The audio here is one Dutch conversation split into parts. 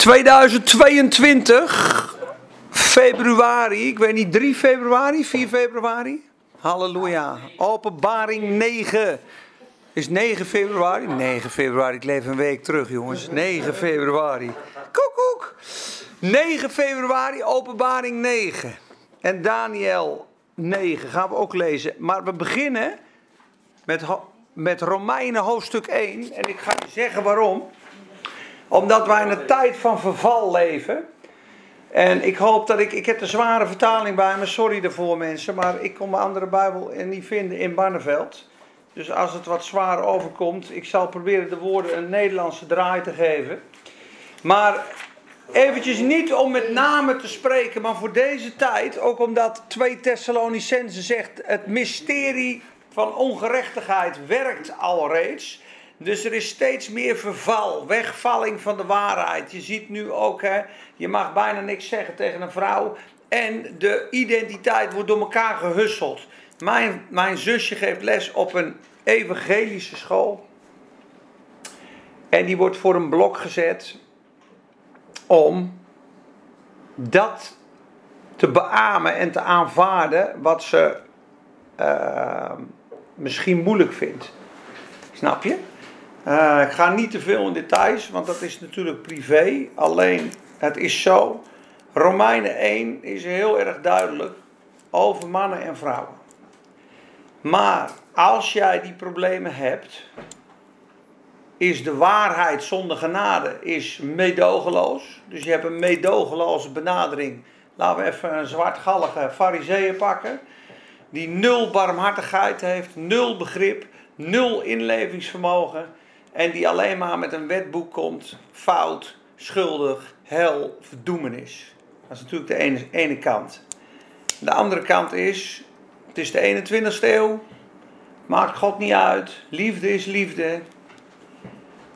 2022, februari, ik weet niet, 3 februari, 4 februari? Halleluja. Openbaring 9. Is 9 februari? 9 februari, ik leef een week terug jongens. 9 februari. Koekoek. 9 februari, openbaring 9. En Daniel 9 gaan we ook lezen. Maar we beginnen met, met Romeinen hoofdstuk 1. En ik ga je zeggen waarom omdat wij in een tijd van verval leven. En ik hoop dat ik. Ik heb de zware vertaling bij me, sorry daarvoor mensen. Maar ik kon mijn andere Bijbel niet vinden in Barneveld. Dus als het wat zwaar overkomt, ik zal proberen de woorden een Nederlandse draai te geven. Maar eventjes niet om met name te spreken, maar voor deze tijd, ook omdat 2 Thessalonicenzen zegt: het mysterie van ongerechtigheid werkt al reeds. Dus er is steeds meer verval, wegvalling van de waarheid. Je ziet nu ook, hè, je mag bijna niks zeggen tegen een vrouw. En de identiteit wordt door elkaar gehusseld. Mijn, mijn zusje geeft les op een evangelische school. En die wordt voor een blok gezet om dat te beamen en te aanvaarden wat ze uh, misschien moeilijk vindt. Snap je? Uh, ik ga niet te veel in details, want dat is natuurlijk privé. Alleen, het is zo. Romeinen 1 is heel erg duidelijk over mannen en vrouwen. Maar als jij die problemen hebt, is de waarheid zonder genade is meedogenloos. Dus je hebt een meedogenloze benadering. Laten we even een zwartgallige fariseeën pakken. Die nul barmhartigheid heeft, nul begrip, nul inlevingsvermogen. En die alleen maar met een wetboek komt, fout, schuldig, hel, verdoemenis. Dat is natuurlijk de ene, ene kant. De andere kant is, het is de 21ste eeuw, maakt God niet uit, liefde is liefde.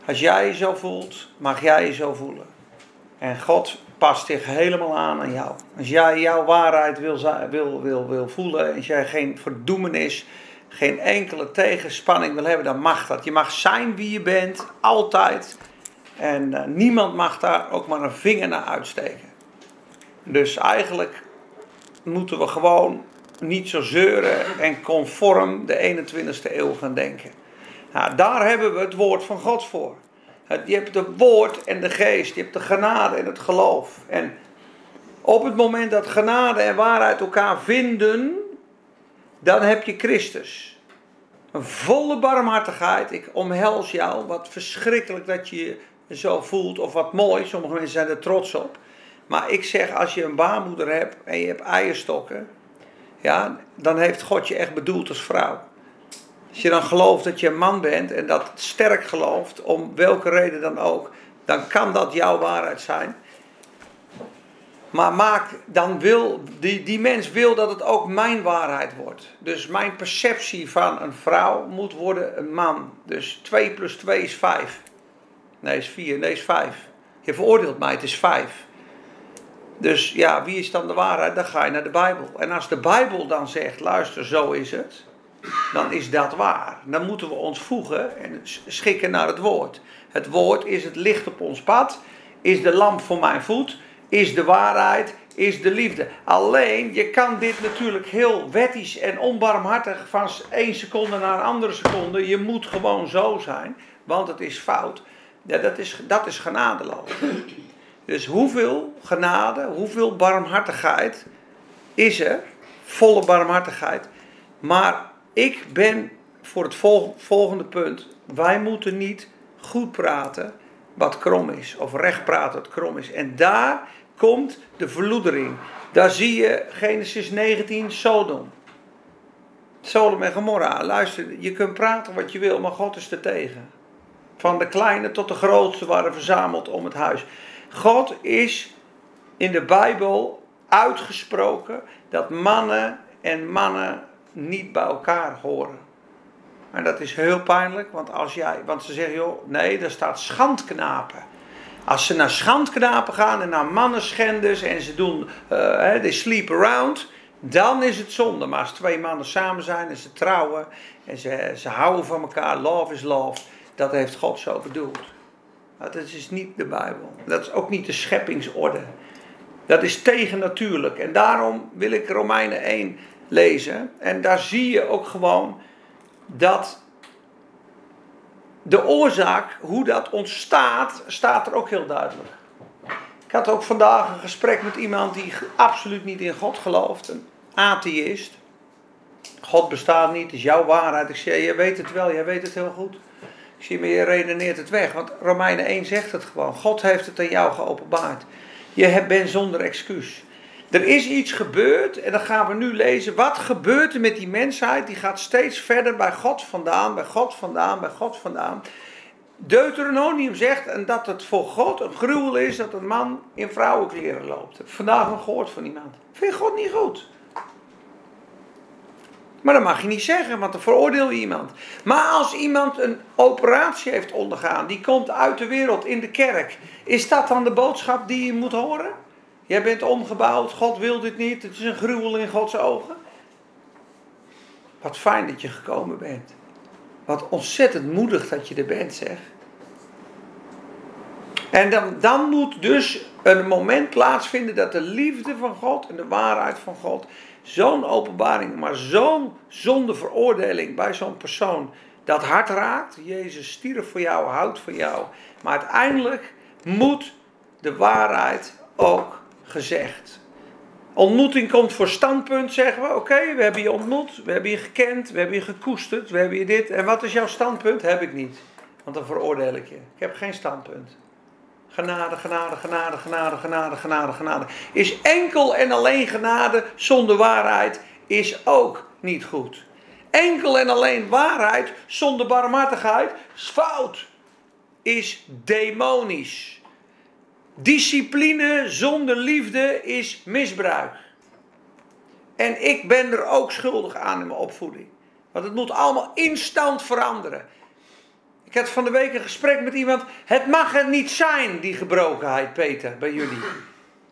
Als jij je zo voelt, mag jij je zo voelen. En God past zich helemaal aan aan jou. Als jij jouw waarheid wil, wil, wil, wil voelen, als jij geen verdoemenis geen enkele tegenspanning wil hebben, dan mag dat. Je mag zijn wie je bent, altijd. En uh, niemand mag daar ook maar een vinger naar uitsteken. Dus eigenlijk moeten we gewoon niet zo zeuren en conform de 21ste eeuw gaan denken. Nou, daar hebben we het woord van God voor. Je hebt het woord en de geest, je hebt de genade en het geloof. En op het moment dat genade en waarheid elkaar vinden, dan heb je Christus. Een volle barmhartigheid. Ik omhels jou. Wat verschrikkelijk dat je je zo voelt. Of wat mooi. Sommige mensen zijn er trots op. Maar ik zeg, als je een baarmoeder hebt en je hebt eierstokken. Ja, dan heeft God je echt bedoeld als vrouw. Als je dan gelooft dat je een man bent en dat sterk gelooft, om welke reden dan ook, dan kan dat jouw waarheid zijn. Maar maak, dan wil, die, die mens wil dat het ook mijn waarheid wordt. Dus mijn perceptie van een vrouw moet worden een man. Dus 2 plus 2 is 5. Nee, is 4. Nee, is 5. Je veroordeelt mij, het is 5. Dus ja, wie is dan de waarheid? Dan ga je naar de Bijbel. En als de Bijbel dan zegt, luister, zo is het. Dan is dat waar. Dan moeten we ons voegen en schikken naar het woord. Het woord is het licht op ons pad. Is de lamp voor mijn voet is de waarheid, is de liefde. Alleen, je kan dit natuurlijk heel wettisch en onbarmhartig van één seconde naar een andere seconde. Je moet gewoon zo zijn, want het is fout. Ja, dat, is, dat is genadeloos. Dus hoeveel genade, hoeveel barmhartigheid is er? Volle barmhartigheid. Maar ik ben voor het volgende punt. Wij moeten niet goed praten wat krom is. Of recht praten wat krom is. En daar komt de verloedering. Daar zie je Genesis 19, Sodom. Sodom en Gomorra. Luister, je kunt praten wat je wil, maar God is er tegen. Van de kleine tot de grootste waren verzameld om het huis. God is in de Bijbel uitgesproken dat mannen en mannen niet bij elkaar horen. En dat is heel pijnlijk, want, als jij, want ze zeggen, joh, nee, daar staat schandknapen. Als ze naar schandknapen gaan en naar mannenschenders en ze doen, uh, they sleep around, dan is het zonde. Maar als twee mannen samen zijn en ze trouwen en ze, ze houden van elkaar, love is love, dat heeft God zo bedoeld. Dat is niet de Bijbel. Dat is ook niet de scheppingsorde. Dat is tegennatuurlijk. En daarom wil ik Romeinen 1 lezen. En daar zie je ook gewoon dat de oorzaak, hoe dat ontstaat, staat er ook heel duidelijk. Ik had ook vandaag een gesprek met iemand die absoluut niet in God gelooft. Een atheïst. God bestaat niet, is jouw waarheid. Ik zei, je weet het wel, jij weet het heel goed. Ik zie, maar je redeneert het weg. Want Romeinen 1 zegt het gewoon. God heeft het aan jou geopenbaard. Je bent zonder excuus. Er is iets gebeurd en dan gaan we nu lezen. Wat gebeurt er met die mensheid? Die gaat steeds verder bij God vandaan, bij God vandaan, bij God vandaan. Deuteronomium zegt en dat het voor God een gruwel is dat een man in vrouwenkleren loopt. vandaag nog gehoord van iemand. Vind God niet goed? Maar dat mag je niet zeggen, want dan veroordeel je iemand. Maar als iemand een operatie heeft ondergaan, die komt uit de wereld in de kerk, is dat dan de boodschap die je moet horen? Jij bent omgebouwd, God wil dit niet, het is een gruwel in Gods ogen. Wat fijn dat je gekomen bent. Wat ontzettend moedig dat je er bent, zeg. En dan, dan moet dus een moment plaatsvinden dat de liefde van God en de waarheid van God zo'n openbaring, maar zo'n zonde veroordeling bij zo'n persoon dat hart raakt. Jezus stierf voor jou, houdt van jou. Maar uiteindelijk moet de waarheid ook gezegd. Ontmoeting komt voor standpunt, zeggen we. Oké, we hebben je ontmoet, we hebben je gekend, we hebben je gekoesterd, we hebben je dit. En wat is jouw standpunt? Heb ik niet. Want dan veroordeel ik je. Ik heb geen standpunt. Genade, genade, genade, genade, genade, genade, genade. Is enkel en alleen genade zonder waarheid is ook niet goed. Enkel en alleen waarheid zonder barmhartigheid is fout. Is demonisch. Discipline zonder liefde is misbruik. En ik ben er ook schuldig aan in mijn opvoeding. Want het moet allemaal instant veranderen. Ik had van de week een gesprek met iemand. Het mag er niet zijn, die gebrokenheid, Peter, bij jullie.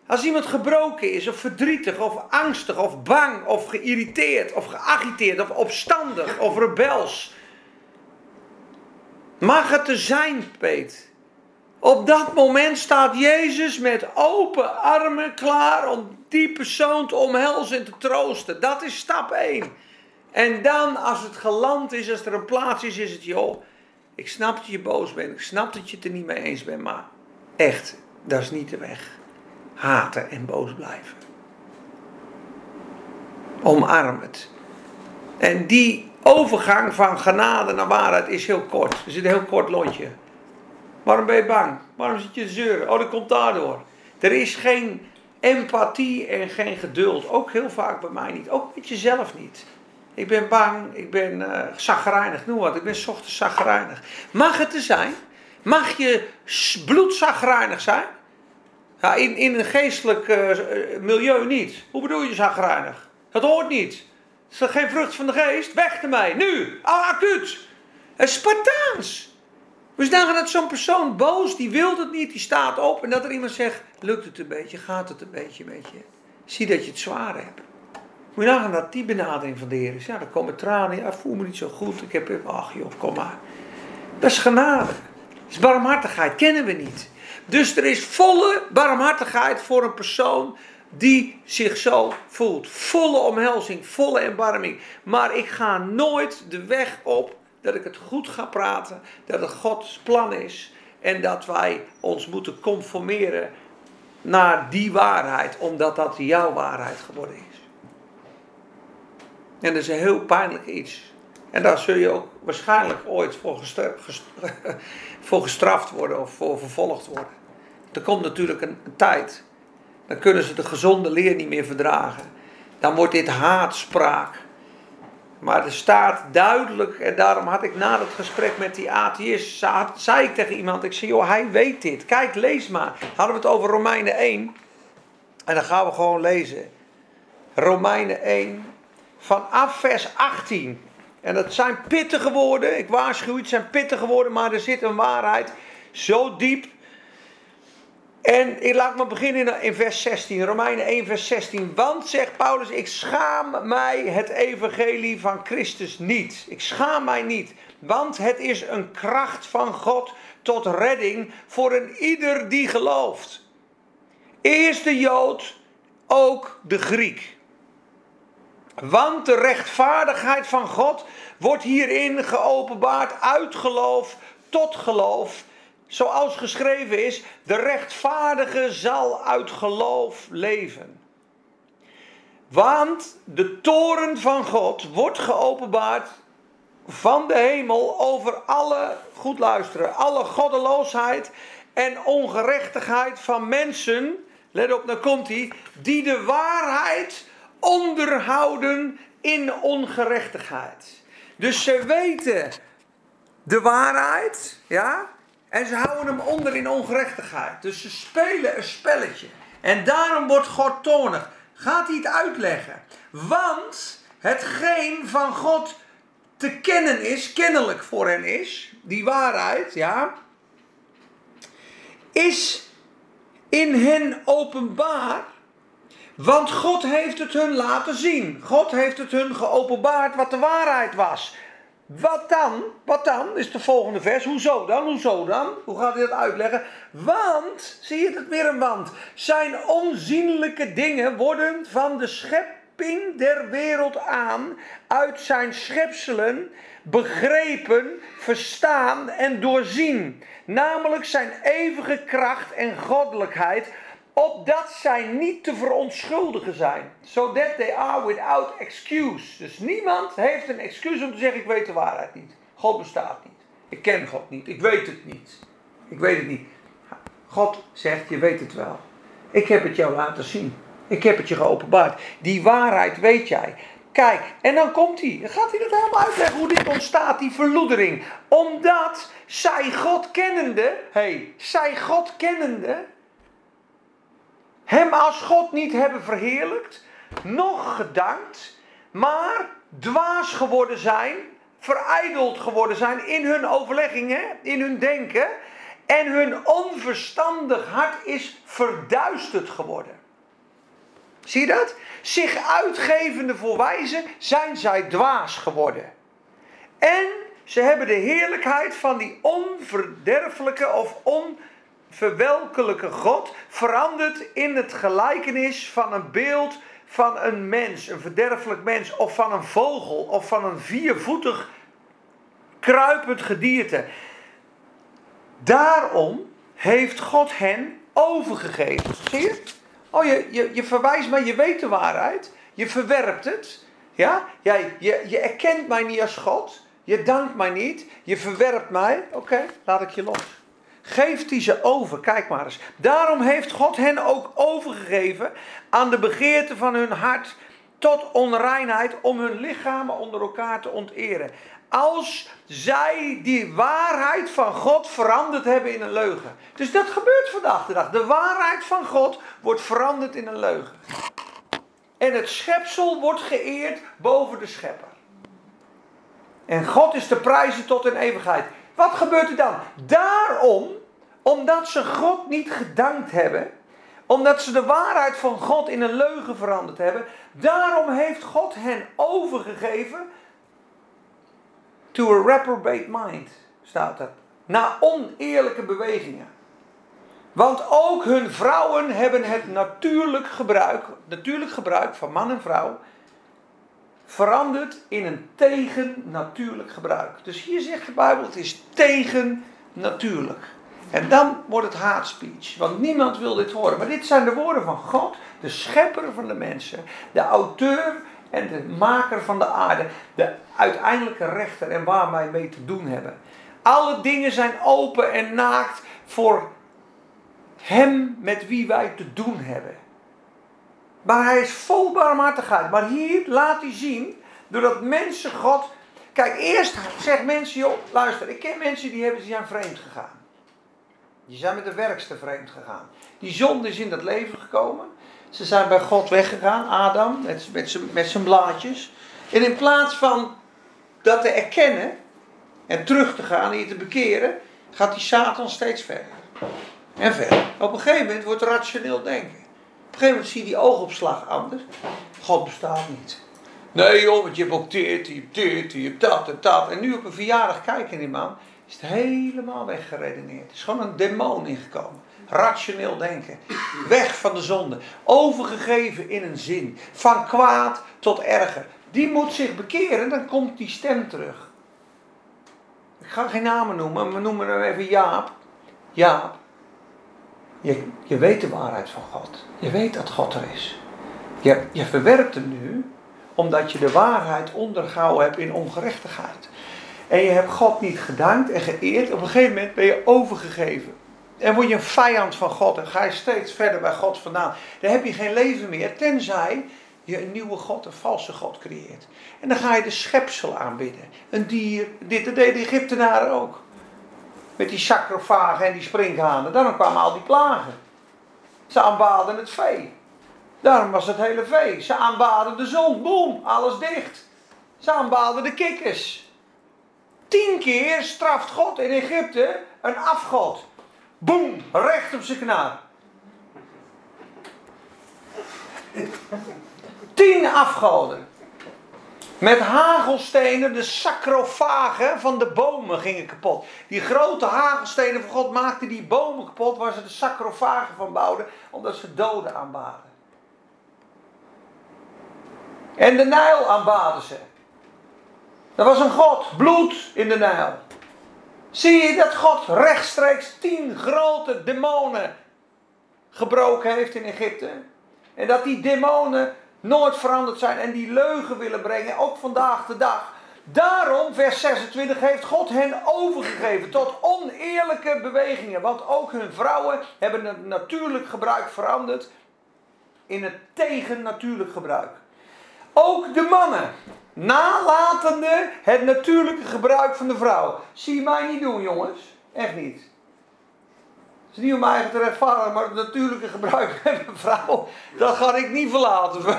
Als iemand gebroken is, of verdrietig, of angstig, of bang, of geïrriteerd, of geagiteerd, of opstandig, of rebels. Mag het er zijn, Peter? Op dat moment staat Jezus met open armen klaar om die persoon te omhelzen en te troosten. Dat is stap 1. En dan, als het geland is, als er een plaats is, is het joh. Ik snap dat je boos bent. Ik snap dat je het er niet mee eens bent. Maar echt, dat is niet de weg. Haten en boos blijven. Omarm het. En die overgang van genade naar waarheid is heel kort. Er zit een heel kort lontje. Waarom ben je bang? Waarom zit je te zeuren? Oh, dat komt daardoor. Er is geen empathie en geen geduld. Ook heel vaak bij mij niet. Ook met jezelf niet. Ik ben bang, ik ben uh, noem wat. Ik ben ochtends zagrijnig. Mag het er zijn? Mag je bloedzagrijnig zijn? Ja, in, in een geestelijk uh, milieu niet. Hoe bedoel je zagrijnig? Dat hoort niet. Is geen vrucht van de geest? Weg ermee, nu, ah, acuut. Spartaans. We zagen dat zo'n persoon boos, die wil het niet, die staat op. En dat er iemand zegt, lukt het een beetje, gaat het een beetje met je. Zie dat je het zwaar hebt. Moet je nagaan dat die benadering van de Heer is. Ja, dan komen tranen, ja, voel me niet zo goed. Ik heb, ach joh, kom maar. Dat is genade. Dat is barmhartigheid, kennen we niet. Dus er is volle barmhartigheid voor een persoon die zich zo voelt. Volle omhelzing, volle erbarming. Maar ik ga nooit de weg op dat ik het goed ga praten, dat het Gods plan is en dat wij ons moeten conformeren naar die waarheid, omdat dat jouw waarheid geworden is. En dat is een heel pijnlijk iets. En daar zul je ook waarschijnlijk ooit voor, gestraft worden of voor vervolgd worden. Er komt natuurlijk een, een tijd, dan kunnen ze de gezonde leer niet meer verdragen. Dan wordt dit haatspraak. Maar er staat duidelijk, en daarom had ik na het gesprek met die atheïst, zei ik tegen iemand, ik zei, joh, hij weet dit. Kijk, lees maar. Hadden we het over Romeinen 1. En dan gaan we gewoon lezen. Romeinen 1, vanaf vers 18. En dat zijn pittige woorden, ik waarschuw, het zijn pittige woorden, maar er zit een waarheid zo diep en ik laat me beginnen in vers 16, Romeinen 1, vers 16. Want, zegt Paulus, ik schaam mij het evangelie van Christus niet. Ik schaam mij niet. Want het is een kracht van God tot redding voor een ieder die gelooft. Eerst de Jood, ook de Griek. Want de rechtvaardigheid van God wordt hierin geopenbaard uit geloof tot geloof. Zoals geschreven is, de rechtvaardige zal uit geloof leven. Want de toren van God wordt geopenbaard van de hemel over alle, goed luisteren, alle goddeloosheid en ongerechtigheid van mensen, let op, dan komt hij, die de waarheid onderhouden in ongerechtigheid. Dus ze weten de waarheid, ja, en ze houden hem onder in ongerechtigheid. Dus ze spelen een spelletje. En daarom wordt God tonig. Gaat hij het uitleggen? Want hetgeen van God te kennen is, kennelijk voor hen is, die waarheid, ja, is in hen openbaar. Want God heeft het hun laten zien. God heeft het hun geopenbaard wat de waarheid was. Wat dan? Wat dan? Is de volgende vers. Hoezo dan? Hoezo dan? Hoe gaat hij dat uitleggen? Want, zie je het weer een want. Zijn onzienlijke dingen worden van de schepping der wereld aan uit zijn schepselen begrepen, verstaan en doorzien. Namelijk zijn eeuwige kracht en goddelijkheid opdat zij niet te verontschuldigen zijn. So that they are without excuse. Dus niemand heeft een excuus om te zeggen: Ik weet de waarheid niet. God bestaat niet. Ik ken God niet. Ik weet het niet. Ik weet het niet. God zegt: Je weet het wel. Ik heb het jou laten zien. Ik heb het je geopenbaard. Die waarheid weet jij. Kijk, en dan komt hij. Dan gaat hij dat helemaal uitleggen hoe dit ontstaat, die verloedering. Omdat zij God kennende, hey, zij God kennende, hem als God niet hebben verheerlijkt, nog gedankt, maar dwaas geworden zijn, verijdeld geworden zijn in hun overleggingen, in hun denken. En hun onverstandig hart is verduisterd geworden. Zie je dat? Zich uitgevende voor wijzen zijn zij dwaas geworden. En ze hebben de heerlijkheid van die onverderfelijke of on verwelkelijke God verandert in het gelijkenis van een beeld van een mens, een verderfelijk mens, of van een vogel, of van een viervoetig kruipend gedierte. Daarom heeft God hen overgegeven. Zie je? Oh, je, je, je verwijst mij, je weet de waarheid. Je verwerpt het. Ja? Jij, je, je erkent mij niet als God. Je dankt mij niet. Je verwerpt mij. Oké, laat ik je los geeft hij ze over. Kijk maar eens. Daarom heeft God hen ook overgegeven aan de begeerte van hun hart tot onreinheid om hun lichamen onder elkaar te onteren. Als zij die waarheid van God veranderd hebben in een leugen. Dus dat gebeurt vandaag de dag. De waarheid van God wordt veranderd in een leugen. En het schepsel wordt geëerd boven de schepper. En God is te prijzen tot in eeuwigheid. Wat gebeurt er dan? Daarom, omdat ze God niet gedankt hebben, omdat ze de waarheid van God in een leugen veranderd hebben, daarom heeft God hen overgegeven to a reprobate mind, staat er. Na oneerlijke bewegingen. Want ook hun vrouwen hebben het natuurlijk gebruik, natuurlijk gebruik van man en vrouw, verandert in een tegennatuurlijk gebruik. Dus hier zegt de Bijbel, het is tegennatuurlijk. En dan wordt het hate speech, want niemand wil dit horen. Maar dit zijn de woorden van God, de schepper van de mensen, de auteur en de maker van de aarde, de uiteindelijke rechter en waar wij mee te doen hebben. Alle dingen zijn open en naakt voor Hem met wie wij te doen hebben. Maar hij is vol barmhartigheid. Maar hier laat hij zien, doordat mensen God. Kijk, eerst zegt mensen, joh, luister, ik ken mensen die hebben zijn vreemd gegaan. Die zijn met de werkste vreemd gegaan. Die zonde is in dat leven gekomen. Ze zijn bij God weggegaan, Adam, met, met, met zijn blaadjes. En in plaats van dat te erkennen en terug te gaan en je te bekeren, gaat die Satan steeds verder. En verder. Op een gegeven moment wordt rationeel denken. Een gegeven moment zie je die oogopslag anders. God bestaat niet. Nee joh, want je hebt ook dit, je hebt dit, je hebt dat en dat. En nu op een verjaardag kijken die man, is het helemaal weggeredeneerd. Het is gewoon een demon ingekomen. Rationeel denken. Weg van de zonde. Overgegeven in een zin. Van kwaad tot erger. Die moet zich bekeren, dan komt die stem terug. Ik ga geen namen noemen, maar we noemen hem even Jaap. Jaap, je, weet de waarheid van God. Je weet dat God er is. Je, je verwerpt hem nu, omdat je de waarheid ondergehouden hebt in ongerechtigheid. En je hebt God niet gedankt en geëerd. Op een gegeven moment ben je overgegeven. En word je een vijand van God en ga je steeds verder bij God vandaan. Dan heb je geen leven meer, tenzij je een nieuwe God, een valse God creëert. En dan ga je de schepsel aanbidden. Een dier, dit deden de Egyptenaren ook. Met die sacrofagen en die sprinkhanen. Daarom kwamen al die plagen. Ze aanbaden het vee. Daarom was het hele vee. Ze aanbaden de zon. Boom, alles dicht. Ze aanbaden de kikkers. Tien keer straft God in Egypte een afgod. Boom, recht op zijn knaar. Tien afgoden. Met hagelstenen, de sacrofagen van de bomen gingen kapot. Die grote hagelstenen van God maakten die bomen kapot, waar ze de sacrofagen van bouwden, omdat ze doden aanbaden. En de Nijl aanbaden ze. Er was een God, bloed in de Nijl. Zie je dat God rechtstreeks tien grote demonen gebroken heeft in Egypte? En dat die demonen nooit veranderd zijn en die leugen willen brengen, ook vandaag de dag. Daarom, vers 26, heeft God hen overgegeven tot oneerlijke bewegingen. Want ook hun vrouwen hebben het natuurlijk gebruik veranderd in het tegennatuurlijk gebruik. Ook de mannen, nalatende het natuurlijke gebruik van de vrouw. Zie mij niet doen, jongens. Echt niet. Het is niet om eigen te rechtvaardigen, maar het natuurlijke gebruik van een vrouw, dat ga ik niet verlaten. Voor,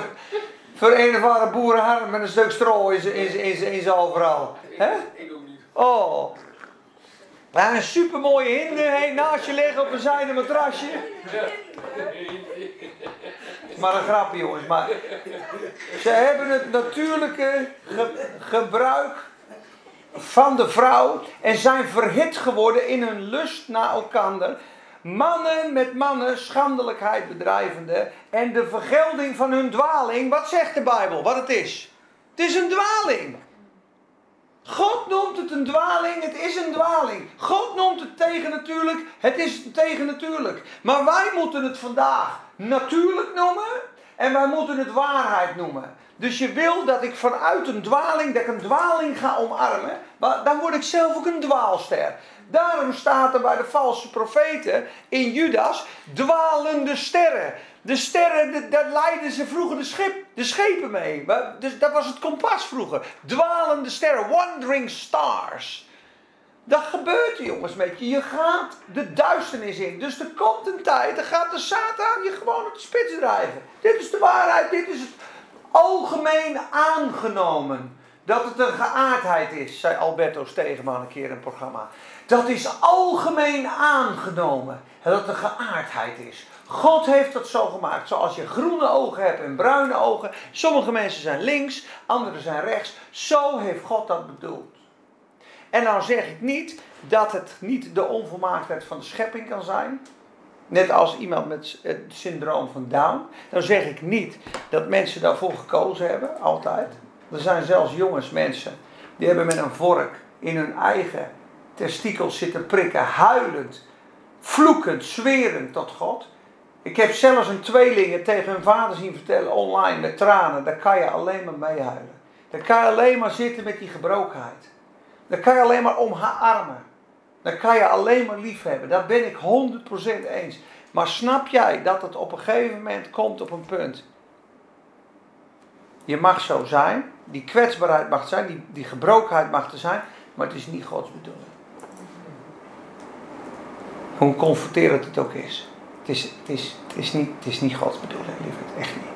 voor een of andere boerenharm met een stuk stro in zijn in, overal. Ik ook niet. Oh. Een supermooie hinde hey, naast je liggen op een zijden matrasje. Maar een grapje jongens, maar ze hebben het natuurlijke gebruik van de vrouw en zijn verhit geworden in hun lust naar elkander. Mannen met mannen schandelijkheid bedrijvende en de vergelding van hun dwaling. Wat zegt de Bijbel? Wat het is? Het is een dwaling. God noemt het een dwaling, het is een dwaling. God noemt het tegennatuurlijk, het is tegennatuurlijk. Maar wij moeten het vandaag natuurlijk noemen en wij moeten het waarheid noemen. Dus je wil dat ik vanuit een dwaling, dat ik een dwaling ga omarmen, maar dan word ik zelf ook een dwaalster. Daarom staat er bij de valse profeten in Judas dwalende sterren. De sterren, daar leidden ze vroeger de, schip, de schepen mee. Dus dat was het kompas vroeger. Dwalende sterren, wandering stars. Dat gebeurt jongens met je. Je gaat de duisternis in. Dus er komt een tijd, dan gaat de Satan je gewoon op de spits drijven. Dit is de waarheid, dit is het algemeen aangenomen. Dat het een geaardheid is, zei Alberto Stegeman een keer in een programma. Dat is algemeen aangenomen. Dat een geaardheid is. God heeft dat zo gemaakt. Zoals je groene ogen hebt en bruine ogen. Sommige mensen zijn links, anderen zijn rechts. Zo heeft God dat bedoeld. En nou zeg ik niet dat het niet de onvolmaaktheid van de schepping kan zijn. Net als iemand met het syndroom van Down. Dan zeg ik niet dat mensen daarvoor gekozen hebben, altijd. Er zijn zelfs jongens mensen die hebben met een vork in hun eigen testikels zitten prikken, huilend, vloekend, zwerend tot God. Ik heb zelfs een tweelingen tegen hun vader zien vertellen online met tranen. Daar kan je alleen maar mee huilen. Daar kan je alleen maar zitten met die gebrokenheid. Daar kan je alleen maar om haar armen. Dan kan je alleen maar lief hebben. Daar ben ik 100% eens. Maar snap jij dat het op een gegeven moment komt op een punt. Je mag zo zijn. Die kwetsbaarheid mag zijn. Die, die gebrokenheid mag er zijn. Maar het is niet Gods bedoeling. Hoe confronterend het ook is. Het is, het is, het is, niet, het is niet Gods bedoeling, lieverd. Echt niet.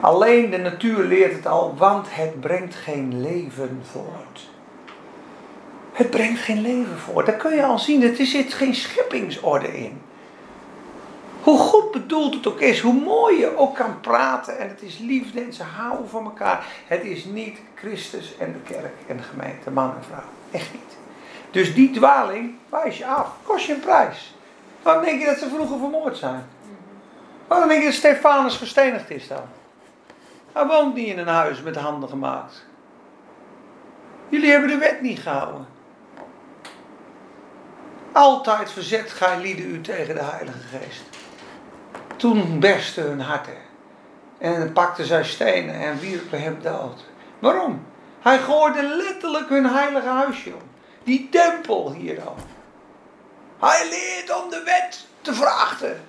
Alleen de natuur leert het al, want het brengt geen leven voort. Het brengt geen leven voort. Dat kun je al zien. Er zit geen scheppingsorde in. Hoe goed bedoeld het ook is, hoe mooi je ook kan praten. En het is liefde en ze houden van elkaar. Het is niet Christus en de kerk en de gemeente, man en vrouw. Echt niet. Dus die dwaling wijs je af. Kost je een prijs. Waarom denk je dat ze vroeger vermoord zijn? Waarom denk je dat Stefanus gestenigd is dan? Hij woont niet in een huis met handen gemaakt. Jullie hebben de wet niet gehouden. Altijd verzet gij lieden u tegen de Heilige Geest. Toen bersten hun harten. En pakten zij stenen en wierpen hem dood. Waarom? Hij gooide letterlijk hun heilige huisje om. Die tempel hier dan. Hij leert om de wet te vragen.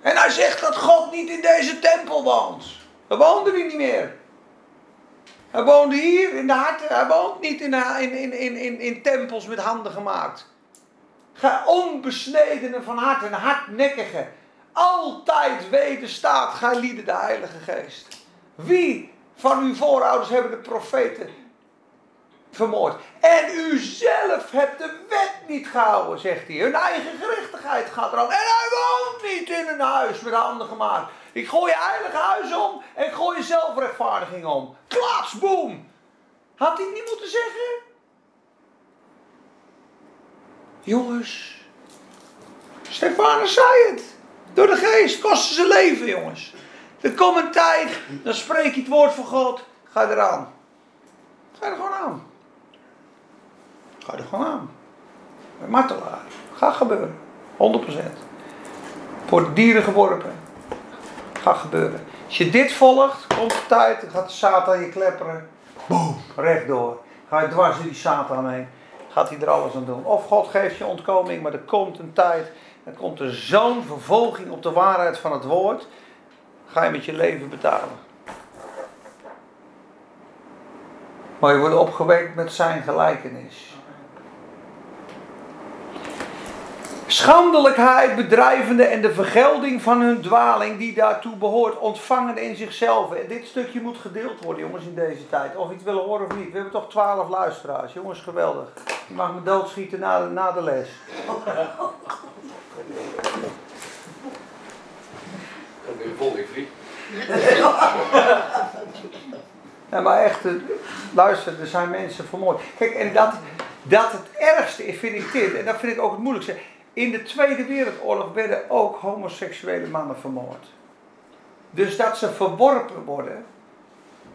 En hij zegt dat God niet in deze tempel woont. Hij woonde hij niet meer. Hij woonde hier in de harten. Hij woont niet in, in, in, in, in, tempels met handen gemaakt. Ga onbesnedenen van hart en hardnekkige. Altijd wederstaat gij lieden de Heilige Geest. Wie van uw voorouders hebben de profeten vermoord? En u zelf hebt de wet niet gehouden, zegt hij. Hun eigen gerechtigheid gaat eraan. En hij woont niet in een huis met handen gemaakt. Ik gooi je heilige huis om en ik gooi je zelfrechtvaardiging om. Klaps, boom. Had hij niet moeten zeggen? Jongens, Stefanus zei het. Door de geest kosten ze leven, jongens. Er komt een tijd, dan spreek je het woord van God. Ga eraan. Ga er gewoon aan. Ga er gewoon aan. Martelaar. Gaat gebeuren. 100%. Voor dieren geworpen gaat gebeuren. Als je dit volgt, komt de tijd, dan gaat de Satan je klepperen. Boom, rechtdoor. Ga je dwars door die Satan heen. Gaat hij er alles aan doen. Of God geeft je ontkoming, maar er komt een tijd. Dan komt er zo'n vervolging op de waarheid van het woord. Ga je met je leven betalen. Maar je wordt opgewekt met zijn gelijkenis. Schandelijkheid bedrijvende en de vergelding van hun dwaling die daartoe behoort, ontvangen in zichzelf. En dit stukje moet gedeeld worden, jongens, in deze tijd. Of je het willen horen of niet. We hebben toch twaalf luisteraars. Jongens, geweldig. Je mag me doodschieten na, de, na de les. Dan ben je vol, ik. Ja, maar echt, eh, luister, er zijn mensen vermoord. Kijk, en dat, dat het ergste is, vind ik dit, en dat vind ik ook het moeilijkste. In de Tweede Wereldoorlog werden ook homoseksuele mannen vermoord. Dus dat ze verworpen worden,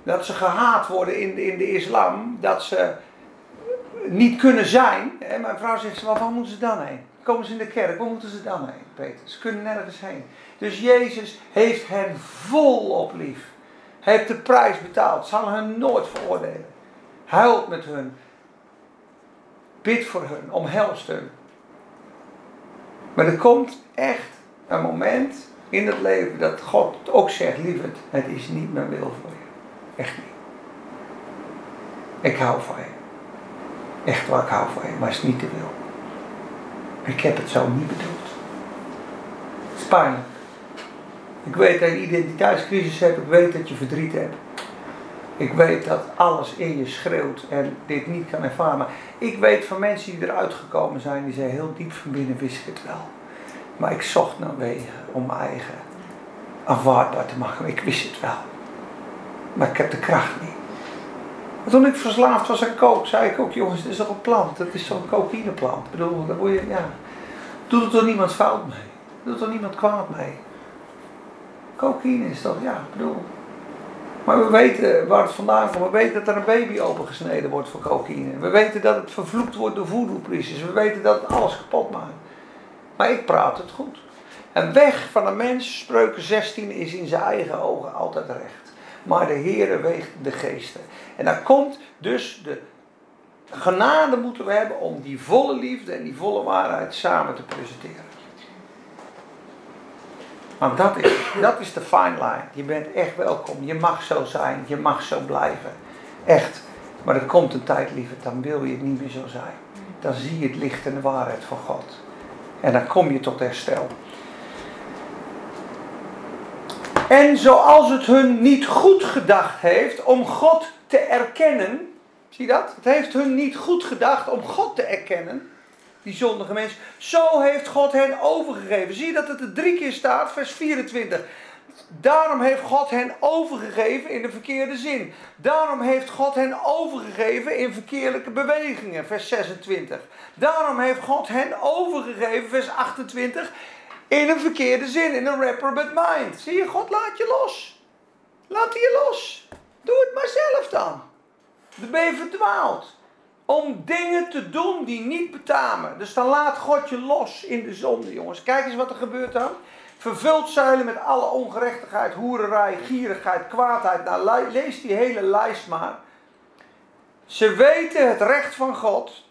dat ze gehaat worden in de, in de islam, dat ze niet kunnen zijn. En mijn vrouw zegt, waar moeten ze dan heen? Komen ze in de kerk, waar moeten ze dan heen, Peter? Ze kunnen nergens heen. Dus Jezus heeft hen volop lief. Hij heeft de prijs betaald, zal hen nooit veroordelen. Huilt met hun. Bid voor hun, omhelst hun. Maar er komt echt een moment in het leven dat God ook zegt, lieverd, het is niet mijn wil voor je. Echt niet. Ik hou van je. Echt waar, ik hou van je, maar het is niet de wil. Ik heb het zo niet bedoeld. Het is pijnlijk. Ik weet dat je identiteitscrisis hebt, ik weet dat je verdriet hebt. Ik weet dat alles in je schreeuwt en dit niet kan ervaren. Maar ik weet van mensen die eruit gekomen zijn, die zeggen heel diep van binnen wist ik het wel. Maar ik zocht naar wegen om mijn eigen aanvaardbaar te maken. Ik wist het wel. Maar ik heb de kracht niet. toen ik verslaafd was aan kook, zei ik ook, jongens, dit is toch een plant? Dat is zo'n cocaïneplant. Ik bedoel, daar word je, ja. Doet er toch niemand fout mee? Doet er niemand kwaad mee? Cocaïne is toch, ja, ik bedoel, maar we weten waar het vandaan komt. We weten dat er een baby opengesneden wordt voor cocaïne. We weten dat het vervloekt wordt door voodoo We weten dat het alles kapot maakt. Maar ik praat het goed. En weg van een mens, spreuken 16, is in zijn eigen ogen altijd recht. Maar de Heere weegt de geesten. En dan komt dus de genade moeten we hebben om die volle liefde en die volle waarheid samen te presenteren. Want dat is, dat is de fine line. Je bent echt welkom. Je mag zo zijn. Je mag zo blijven. Echt. Maar er komt een tijd, liever, dan wil je het niet meer zo zijn. Dan zie je het licht en de waarheid van God. En dan kom je tot herstel. En zoals het hun niet goed gedacht heeft om God te erkennen. Zie dat? Het heeft hun niet goed gedacht om God te erkennen. Die zondige mens. Zo heeft God hen overgegeven. Zie je dat het er drie keer staat, vers 24. Daarom heeft God hen overgegeven in de verkeerde zin. Daarom heeft God hen overgegeven in verkeerlijke bewegingen, vers 26. Daarom heeft God hen overgegeven, vers 28, in een verkeerde zin, in een reprobate mind. Zie je, God laat je los. Laat je los. Doe het maar zelf dan. Dan ben je verdwaald. Om dingen te doen die niet betamen. Dus dan laat God je los in de zonde, jongens. Kijk eens wat er gebeurt dan. Vervuld zuilen met alle ongerechtigheid, hoererij, gierigheid, kwaadheid. Nou, lees die hele lijst maar. Ze weten het recht van God.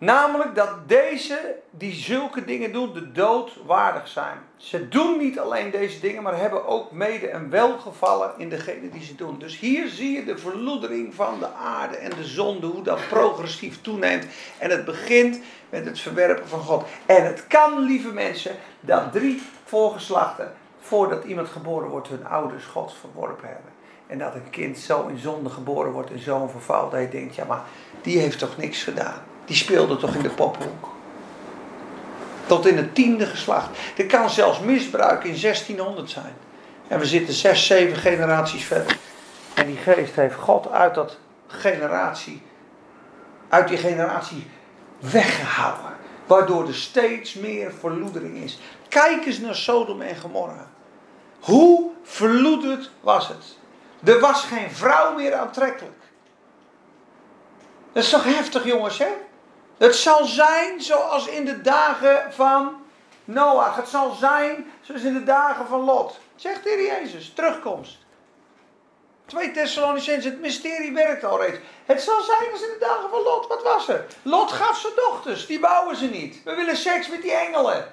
Namelijk dat deze die zulke dingen doen, de dood waardig zijn. Ze doen niet alleen deze dingen, maar hebben ook mede een welgevallen in degene die ze doen. Dus hier zie je de verloedering van de aarde en de zonde, hoe dat progressief toeneemt. En het begint met het verwerpen van God. En het kan, lieve mensen, dat drie voorgeslachten, voordat iemand geboren wordt, hun ouders God verworpen hebben. En dat een kind zo in zonde geboren wordt, in zo'n verval, dat je denkt, ja maar die heeft toch niks gedaan. Die speelde toch in de pophoek. Tot in het tiende geslacht. Er kan zelfs misbruik in 1600 zijn. En we zitten zes, zeven generaties verder. En die geest heeft God uit dat generatie, uit die generatie weggehouden. Waardoor er steeds meer verloedering is. Kijk eens naar Sodom en Gomorra. Hoe verloederd was het? Er was geen vrouw meer aantrekkelijk. Dat is toch heftig, jongens, hè? Het zal zijn zoals in de dagen van Noach. Het zal zijn zoals in de dagen van Lot. Zegt de Heer Jezus, terugkomst. 2 Thessalonicense, het mysterie werkt al reeds. Het zal zijn als in de dagen van Lot. Wat was er? Lot gaf zijn dochters, die bouwen ze niet. We willen seks met die engelen.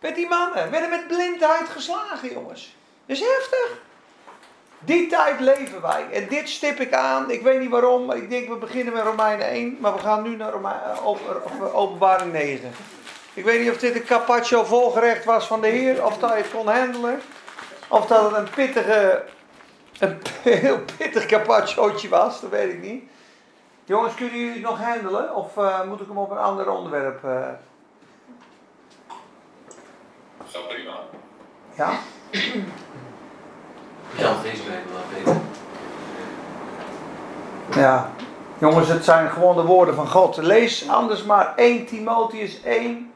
Met die mannen. We werden met blindheid geslagen, jongens. Dat is heftig. Die tijd leven wij. En dit stip ik aan. Ik weet niet waarom. Maar ik denk we beginnen met Romeinen 1. Maar we gaan nu naar eh, openbaring 9. Ik weet niet of dit een carpaccio volgerecht was van de Heer. Of dat je het kon handelen. Of dat het een pittige... Een heel pittig carpacciootje was. Dat weet ik niet. Jongens, kunnen jullie het nog handelen? Of uh, moet ik hem op een ander onderwerp... Uh... Zo prima. Ja? Ja, deze. Ja, jongens, het zijn gewoon de woorden van God. Lees anders maar 1 Timotheus 1.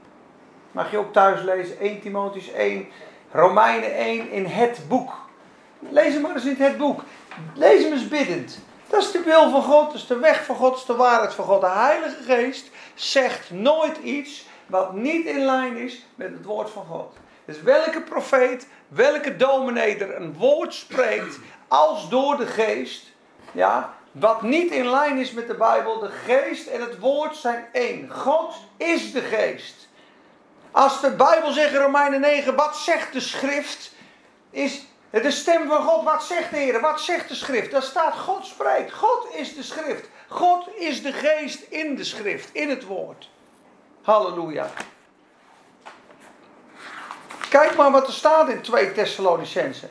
Mag je ook thuis lezen, 1 Timotheus 1, Romeinen 1 in het boek. Lees hem maar eens in het boek. Lees hem eens biddend. Dat is de wil van God, dat is de weg van God, dat is de waarheid van God. De Heilige Geest zegt nooit iets wat niet in lijn is met het woord van God. Dus welke profeet, welke dominee er een woord spreekt als door de geest, ja, wat niet in lijn is met de Bijbel, de geest en het woord zijn één. God is de geest. Als de Bijbel zegt in Romeinen 9, wat zegt de schrift, is de stem van God, wat zegt de Heer, wat zegt de schrift? Daar staat God spreekt. God is de schrift. God is de geest in de schrift, in het woord. Halleluja. Kijk maar wat er staat in 2 Thessalonicense.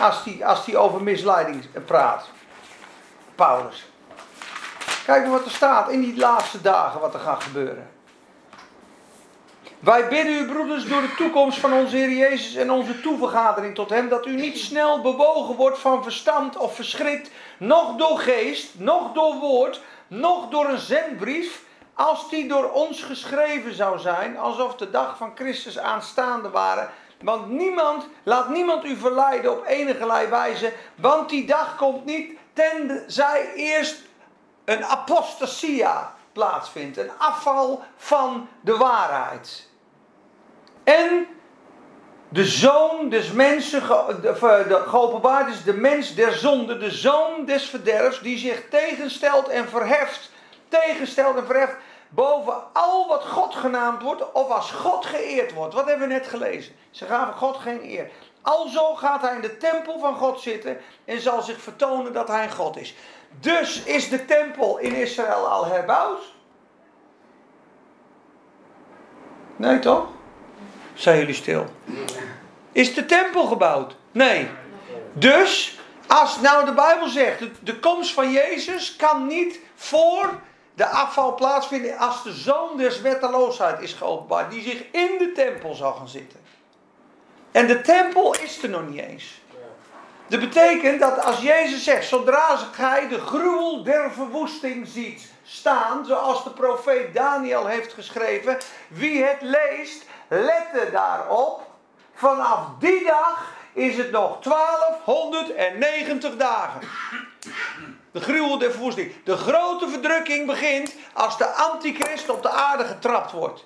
Als die, als die over misleiding praat. Paulus. Kijk maar wat er staat in die laatste dagen wat er gaat gebeuren. Wij bidden u, broeders, door de toekomst van onze Heer Jezus en onze toevergadering tot Hem, dat u niet snel bewogen wordt van verstand of verschrikt, noch door geest, noch door woord, noch door een zendbrief, als die door ons geschreven zou zijn, alsof de dag van Christus aanstaande waren. Want niemand, laat niemand u verleiden op enige wijze, want die dag komt niet tenzij eerst een apostasia plaatsvindt, een afval van de waarheid. En de zoon des mensen, de, is de mens der zonde, de zoon des verderfs, die zich tegenstelt en verheft, tegenstelt en verheft boven al wat God genaamd wordt of als God geëerd wordt. Wat hebben we net gelezen? Ze gaven God geen eer. Alzo gaat hij in de tempel van God zitten en zal zich vertonen dat hij God is. Dus is de tempel in Israël al herbouwd? Nee toch? Zijn jullie stil? Is de tempel gebouwd? Nee. Dus, als nou de Bijbel zegt, de komst van Jezus kan niet voor de afval plaatsvinden als de zoon des wetteloosheid is geopenbaard, die zich in de tempel zal gaan zitten. En de tempel is er nog niet eens. Dat betekent dat als Jezus zegt, zodra gij de gruwel der verwoesting ziet staan, zoals de profeet Daniel heeft geschreven, wie het leest, lette daarop. Vanaf die dag is het nog 1290 dagen. De gruwel der verwoesting. De grote verdrukking begint als de antichrist op de aarde getrapt wordt.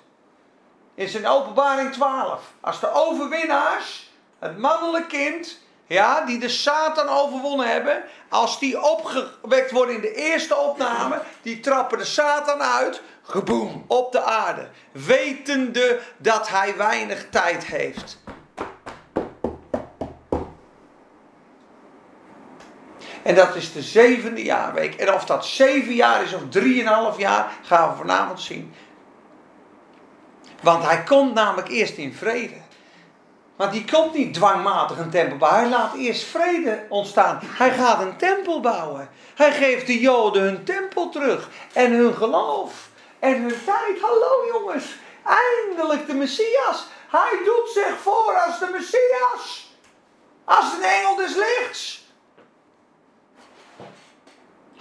In zijn openbaring 12. Als de overwinnaars, het mannelijk kind, ja, die de Satan overwonnen hebben, als die opgewekt worden in de eerste opname, die trappen de Satan uit, geboem, op de aarde. Wetende dat hij weinig tijd heeft. En dat is de zevende jaarweek. En of dat zeven jaar is of drieënhalf jaar, gaan we vanavond zien. Want hij komt namelijk eerst in vrede. Want die komt niet dwangmatig een tempel bouwen. Hij laat eerst vrede ontstaan. Hij gaat een tempel bouwen. Hij geeft de Joden hun tempel terug. En hun geloof. En hun tijd. Hallo jongens. Eindelijk de Messias. Hij doet zich voor als de Messias. Als een engel des lichts.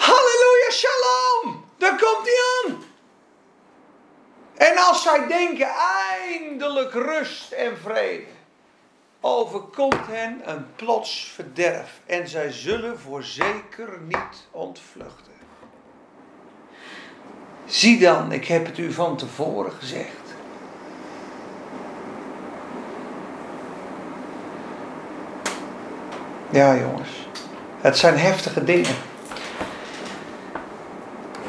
Halleluja, shalom. Daar komt hij aan. En als zij denken eindelijk rust en vrede, overkomt hen een plots verderf en zij zullen voorzeker niet ontvluchten. Zie dan, ik heb het u van tevoren gezegd. Ja, jongens, het zijn heftige dingen.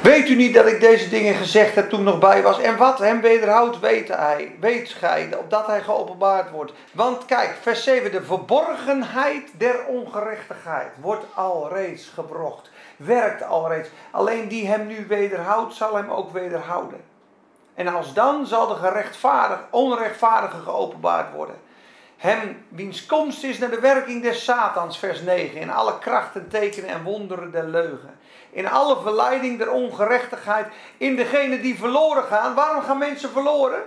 Weet u niet dat ik deze dingen gezegd heb toen nog bij was? En wat hem wederhoudt, weet hij, weet gij, opdat hij geopenbaard wordt. Want kijk, vers 7, de verborgenheid der ongerechtigheid wordt alreeds gebrocht. Werkt alreeds. Alleen die hem nu wederhoudt, zal hem ook wederhouden. En als dan zal de gerechtvaardig, onrechtvaardige geopenbaard worden. Hem wiens komst is naar de werking des Satans, vers 9. In alle krachten, tekenen en wonderen der leugen in alle verleiding der ongerechtigheid, in degene die verloren gaan. Waarom gaan mensen verloren?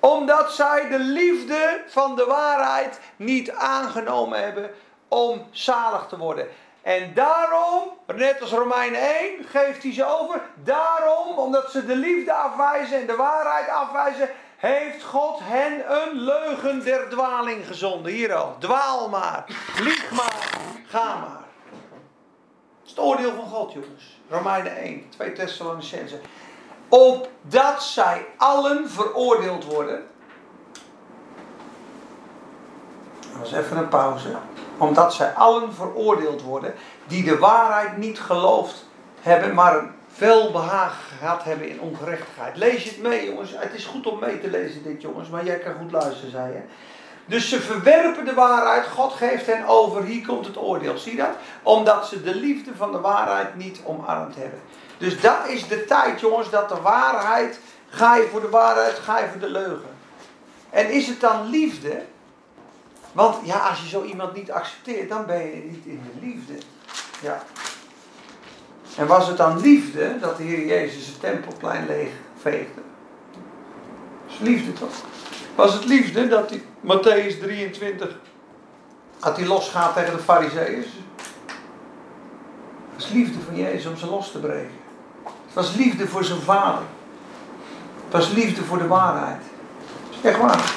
Omdat zij de liefde van de waarheid niet aangenomen hebben om zalig te worden. En daarom, net als Romein 1, geeft hij ze over. Daarom, omdat ze de liefde afwijzen en de waarheid afwijzen, heeft God hen een leugen der dwaling gezonden. Hier al, dwaal maar, lieg maar, ga maar het oordeel van God, jongens. Romeinen 1, 2 Thessalonicense. Opdat zij allen veroordeeld worden. Dat was even een pauze. Omdat zij allen veroordeeld worden die de waarheid niet geloofd hebben, maar een welbehagen gehad hebben in ongerechtigheid. Lees je het mee, jongens. Het is goed om mee te lezen, dit, jongens. Maar jij kan goed luisteren, zei je. Dus ze verwerpen de waarheid, God geeft hen over, hier komt het oordeel. Zie dat? Omdat ze de liefde van de waarheid niet omarmd hebben. Dus dat is de tijd, jongens, dat de waarheid, ga je voor de waarheid, ga je voor de leugen. En is het dan liefde? Want ja, als je zo iemand niet accepteert, dan ben je niet in de liefde. Ja. En was het dan liefde dat de Heer Jezus het tempelplein leeg veegde? Dat is liefde toch? Was het liefde dat hij, Matthäus 23, dat hij losgaat tegen de fariseeërs? Het was liefde van Jezus om ze los te breken. Het was liefde voor zijn vader. Het was liefde voor de waarheid. Echt waar.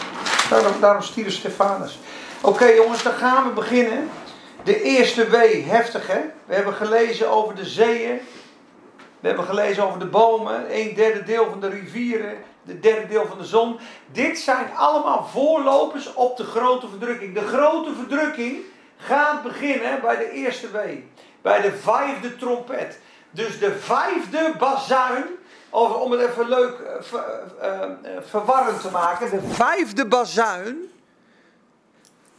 Daarom, daarom stierf Stefanus. Oké jongens, dan gaan we beginnen. De eerste W, heftig hè. We hebben gelezen over de zeeën. We hebben gelezen over de bomen. Een derde deel van de rivieren de derde deel van de zon. Dit zijn allemaal voorlopers op de grote verdrukking. De grote verdrukking gaat beginnen bij de eerste wee. Bij de vijfde trompet. Dus de vijfde bazuin. Of om het even leuk uh, verwarrend te maken. De vijfde bazuin.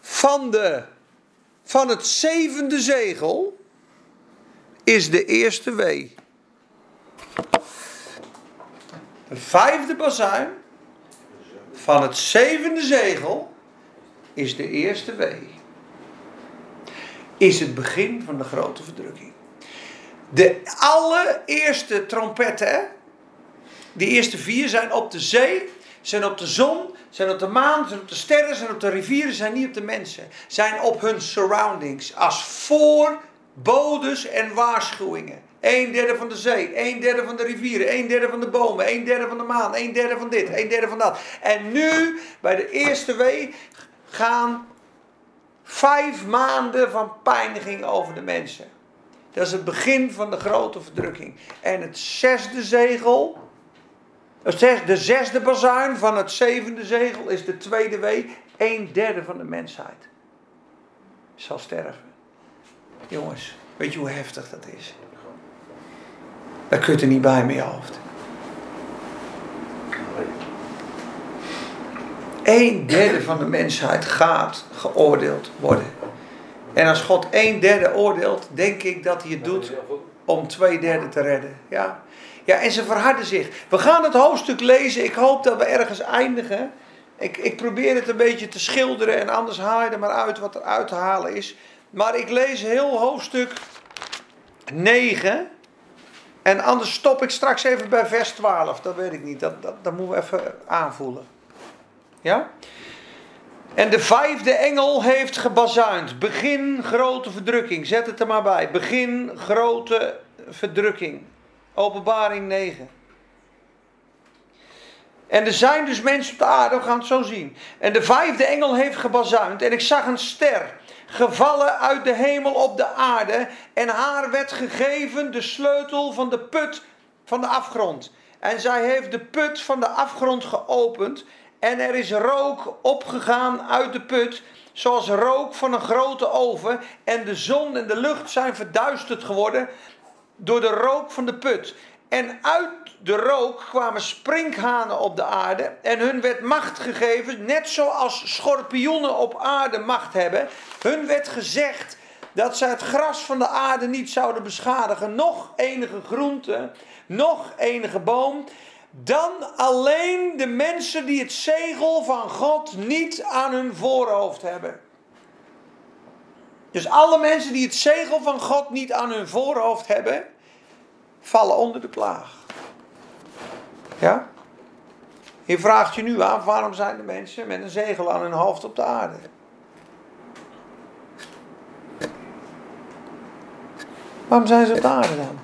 Van, de, van het zevende zegel. Is de eerste wee. De vijfde bazuin van het zevende zegel is de eerste wee. Is het begin van de grote verdrukking. De allereerste trompetten, die eerste vier zijn op de zee, zijn op de zon, zijn op de maan, zijn op de sterren, zijn op de rivieren, zijn niet op de mensen. Zijn op hun surroundings als voorbodes en waarschuwingen. Een derde van de zee, een derde van de rivieren, een derde van de bomen, een derde van de maan, een derde van dit, een derde van dat. En nu, bij de eerste wee, gaan vijf maanden van pijniging over de mensen. Dat is het begin van de grote verdrukking. En het zesde zegel, de zesde bazuin van het zevende zegel is de tweede wee. Een derde van de mensheid zal sterven. Jongens, weet je hoe heftig dat is? Dat kunt er niet bij met je hoofd. Een derde van de mensheid gaat geoordeeld worden. En als God een derde oordeelt, denk ik dat hij het doet om twee derde te redden. Ja. ja, en ze verharden zich. We gaan het hoofdstuk lezen. Ik hoop dat we ergens eindigen. Ik, ik probeer het een beetje te schilderen en anders haal je er maar uit wat er uit te halen is. Maar ik lees heel hoofdstuk 9. En anders stop ik straks even bij vers 12. Dat weet ik niet. Dat, dat, dat moeten we even aanvoelen. Ja? En de vijfde engel heeft gebazuind. Begin grote verdrukking. Zet het er maar bij. Begin grote verdrukking. Openbaring 9. En er zijn dus mensen op de aarde, we gaan het zo zien. En de vijfde engel heeft gebazuind. En ik zag een ster gevallen uit de hemel op de aarde. En haar werd gegeven de sleutel van de put van de afgrond. En zij heeft de put van de afgrond geopend. En er is rook opgegaan uit de put, zoals rook van een grote oven. En de zon en de lucht zijn verduisterd geworden door de rook van de put. En uit de rook kwamen sprinkhanen op de aarde. En hun werd macht gegeven, net zoals schorpioenen op aarde macht hebben. Hun werd gezegd dat zij het gras van de aarde niet zouden beschadigen. Nog enige groente, nog enige boom dan alleen de mensen die het zegel van God niet aan hun voorhoofd hebben. Dus alle mensen die het zegel van God niet aan hun voorhoofd hebben, vallen onder de plaag. Ja? Je vraagt je nu af, waarom zijn de mensen met een zegel aan hun hoofd op de aarde? Waarom zijn ze op de aarde dan?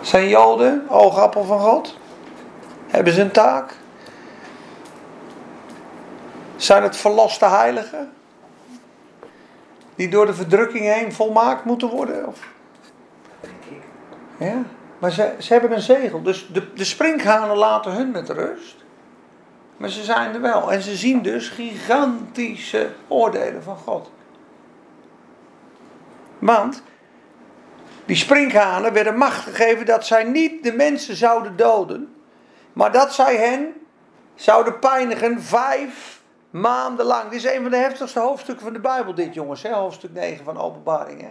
Zijn Joden oogappel van God? Hebben ze een taak? Zijn het verloste heiligen? Die door de verdrukking heen volmaakt moeten worden? Of? Ja, maar ze, ze hebben een zegel. Dus de, de sprinkhanen laten hun met rust. Maar ze zijn er wel. En ze zien dus gigantische oordelen van God. Want die sprinkhanen werden macht gegeven dat zij niet de mensen zouden doden, maar dat zij hen zouden pijnigen vijf maanden lang. Dit is een van de heftigste hoofdstukken van de Bijbel, dit jongens, hè? hoofdstuk 9 van Openbaring. Hè?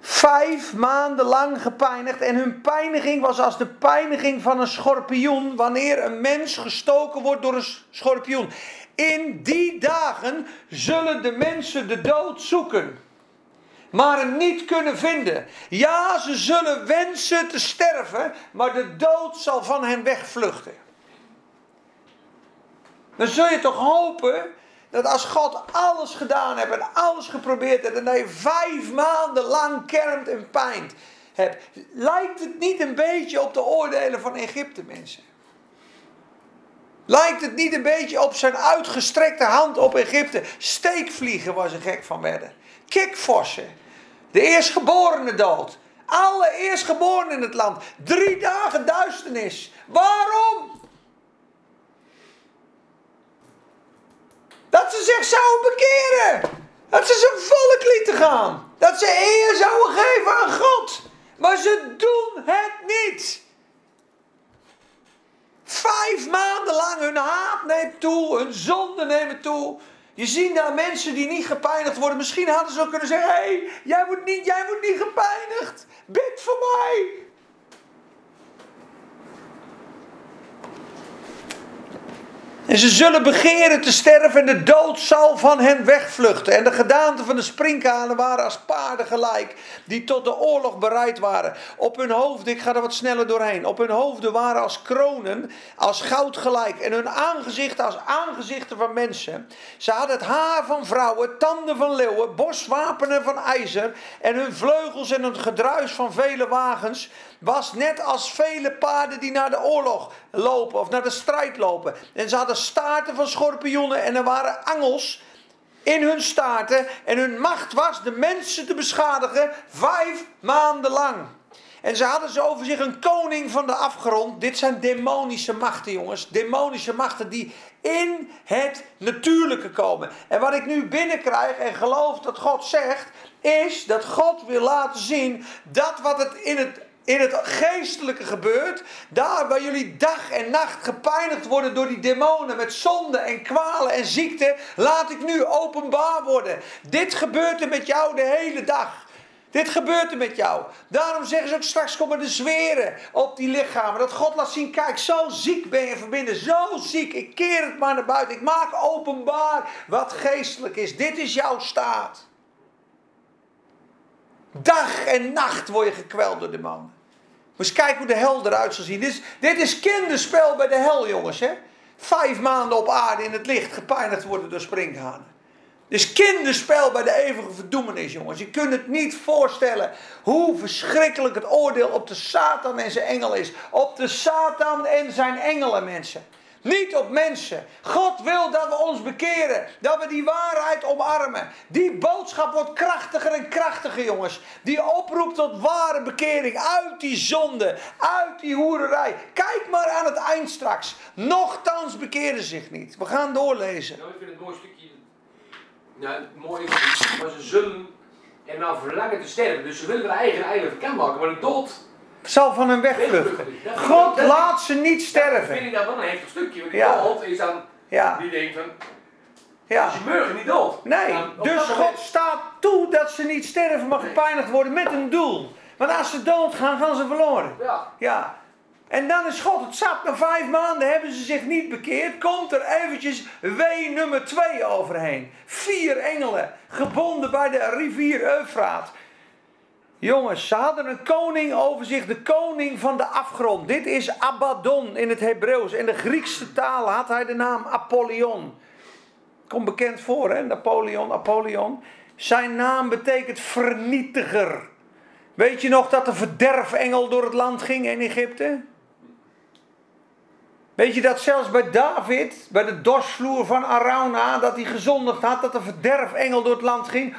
Vijf maanden lang gepijnigd en hun pijniging was als de pijniging van een schorpioen wanneer een mens gestoken wordt door een schorpioen. In die dagen zullen de mensen de dood zoeken maar hem niet kunnen vinden. Ja, ze zullen wensen te sterven, maar de dood zal van hen wegvluchten. Dan zul je toch hopen dat als God alles gedaan heeft en alles geprobeerd heeft en dat je vijf maanden lang kermt en pijnt hebt, lijkt het niet een beetje op de oordelen van Egypte mensen? Lijkt het niet een beetje op zijn uitgestrekte hand op Egypte? Steekvliegen waar ze gek van werden. Kikvossen. De eerstgeborene dood. Alle eerstgeborenen in het land. Drie dagen duisternis. Waarom? Dat ze zich zouden bekeren. Dat ze zijn volk lieten gaan. Dat ze eer zouden geven aan God. Maar ze doen het niet. Vijf maanden lang hun haat neemt toe, hun zonde neemt toe. Je ziet daar mensen die niet gepijnigd worden. Misschien hadden ze ook kunnen zeggen: hé, hey, jij, wordt niet, jij wordt niet gepijnigd. Bid voor mij. En ze zullen begeren te sterven en de dood zal van hen wegvluchten. En de gedaanten van de sprinkhanen waren als paarden gelijk, die tot de oorlog bereid waren. Op hun hoofden, ik ga er wat sneller doorheen, op hun hoofden waren als kronen, als goud gelijk. En hun aangezichten als aangezichten van mensen. Ze hadden het haar van vrouwen, tanden van leeuwen, borstwapenen van ijzer. En hun vleugels en het gedruis van vele wagens was net als vele paarden die naar de oorlog lopen of naar de strijd lopen. En ze hadden staarten van schorpioenen en er waren angels in hun staarten. En hun macht was de mensen te beschadigen vijf maanden lang. En ze hadden ze over zich een koning van de afgrond. Dit zijn demonische machten, jongens. Demonische machten die in het natuurlijke komen. En wat ik nu binnenkrijg en geloof dat God zegt, is dat God wil laten zien dat wat het in het in het geestelijke gebeurt, daar waar jullie dag en nacht gepijnigd worden door die demonen met zonde en kwalen en ziekte, laat ik nu openbaar worden. Dit gebeurt er met jou de hele dag. Dit gebeurt er met jou. Daarom zeggen ze ook straks komen de zweren op die lichamen. Dat God laat zien, kijk, zo ziek ben je verbinden. Zo ziek. Ik keer het maar naar buiten. Ik maak openbaar wat geestelijk is. Dit is jouw staat. Dag en nacht word je gekweld door de Moet eens kijken hoe de hel eruit zal zien. Dit is, dit is kinderspel bij de hel, jongens. Hè? Vijf maanden op aarde in het licht gepijnigd worden door sprinkhanen. Dit is kinderspel bij de eeuwige verdoemenis, jongens. Je kunt het niet voorstellen hoe verschrikkelijk het oordeel op de Satan en zijn engel is. Op de Satan en zijn engelen, mensen. Niet op mensen. God wil dat we ons bekeren. Dat we die waarheid omarmen. Die boodschap wordt krachtiger en krachtiger, jongens. Die oproept tot ware bekering. Uit die zonde. Uit die hoererij. Kijk maar aan het eind straks. Nochtans bekeren zich niet. We gaan doorlezen. Nou, ik vind het mooi stukje. Nou, mooi maar ze zullen er nou verlangen te sterven. Dus ze willen hun eigen eigen verken maken, maar de dood Zal van hem wegvluchten. God laat ze niet vind sterven. ik dat wel een heftig stukje. Want die Ja. dood is dan, Ja, die denkt van, ja. ze mogen niet dood. Nee, Dan dus dat moment- God staat toe dat ze niet sterven, maar gepijnigd worden met een doel. Want als ze doodgaan, gaan ze verloren. Ja, Ja. En dan is God het zat. Na vijf maanden hebben ze zich niet bekeerd. Komt er eventjes wee nummer twee overheen. Vier engelen, gebonden bij de rivier Eufraat. Jongens, ze hadden een koning over zich, de koning van de afgrond. Dit is Abaddon in het Hebreeuws. In de Griekse taal had hij de naam Apollyon. Komt bekend voor, hè? Napoleon, Apollyon. Zijn naam betekent vernietiger. Weet je nog dat de verderfengel door het land ging in Egypte? Weet je dat zelfs bij David, bij de dorsvloer van Arauna, dat hij gezondigd had, dat de verderfengel door het land ging? 185.000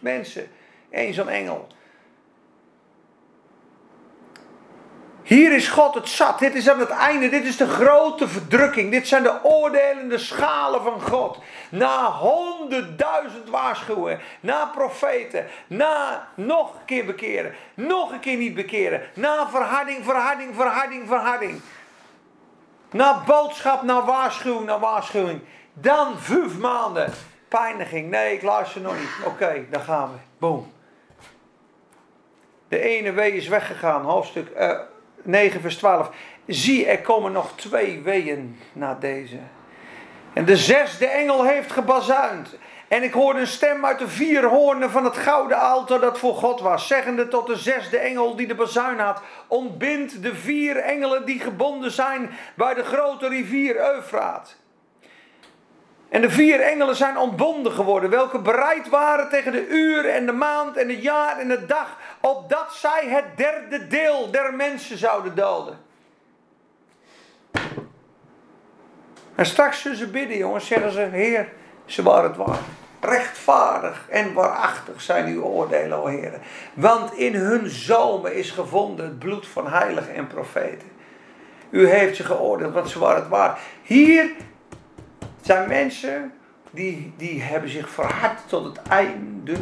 mensen. Eén zo'n engel. Hier is God het zat. Dit is aan het einde. Dit is de grote verdrukking. Dit zijn de oordelende schalen van God. Na honderdduizend waarschuwen. Na profeten. Na nog een keer bekeren. Nog een keer niet bekeren. Na verharding, verharding, verharding, verharding. Na boodschap, na waarschuwing, na waarschuwing. Dan vijf maanden. Pijniging. Nee, ik luister nog niet. Oké, dan gaan we. Boom. De ene wee is weggegaan. Hoofdstuk eh, 9 vers 12. Zie, er komen nog twee weeën na deze. En de zesde engel heeft gebazuind. En ik hoorde een stem uit de vier hoornen van het gouden altaar dat voor God was. Zeggende tot de zesde engel die de bazuin had. Ontbind de vier engelen die gebonden zijn bij de grote rivier Eufraat. En de vier engelen zijn ontbonden geworden, welke bereid waren tegen de uur en de maand en het jaar en de dag, opdat zij het derde deel der mensen zouden doden. En straks zullen ze bidden, jongens, zeggen ze, Heer, ze waren het waar. Rechtvaardig en waarachtig zijn uw oordelen, o Heer. Want in hun zomen is gevonden het bloed van heiligen en profeten. U heeft ze geoordeeld, want ze waren het waar. Hier zijn mensen die, die hebben zich verhard tot het einde.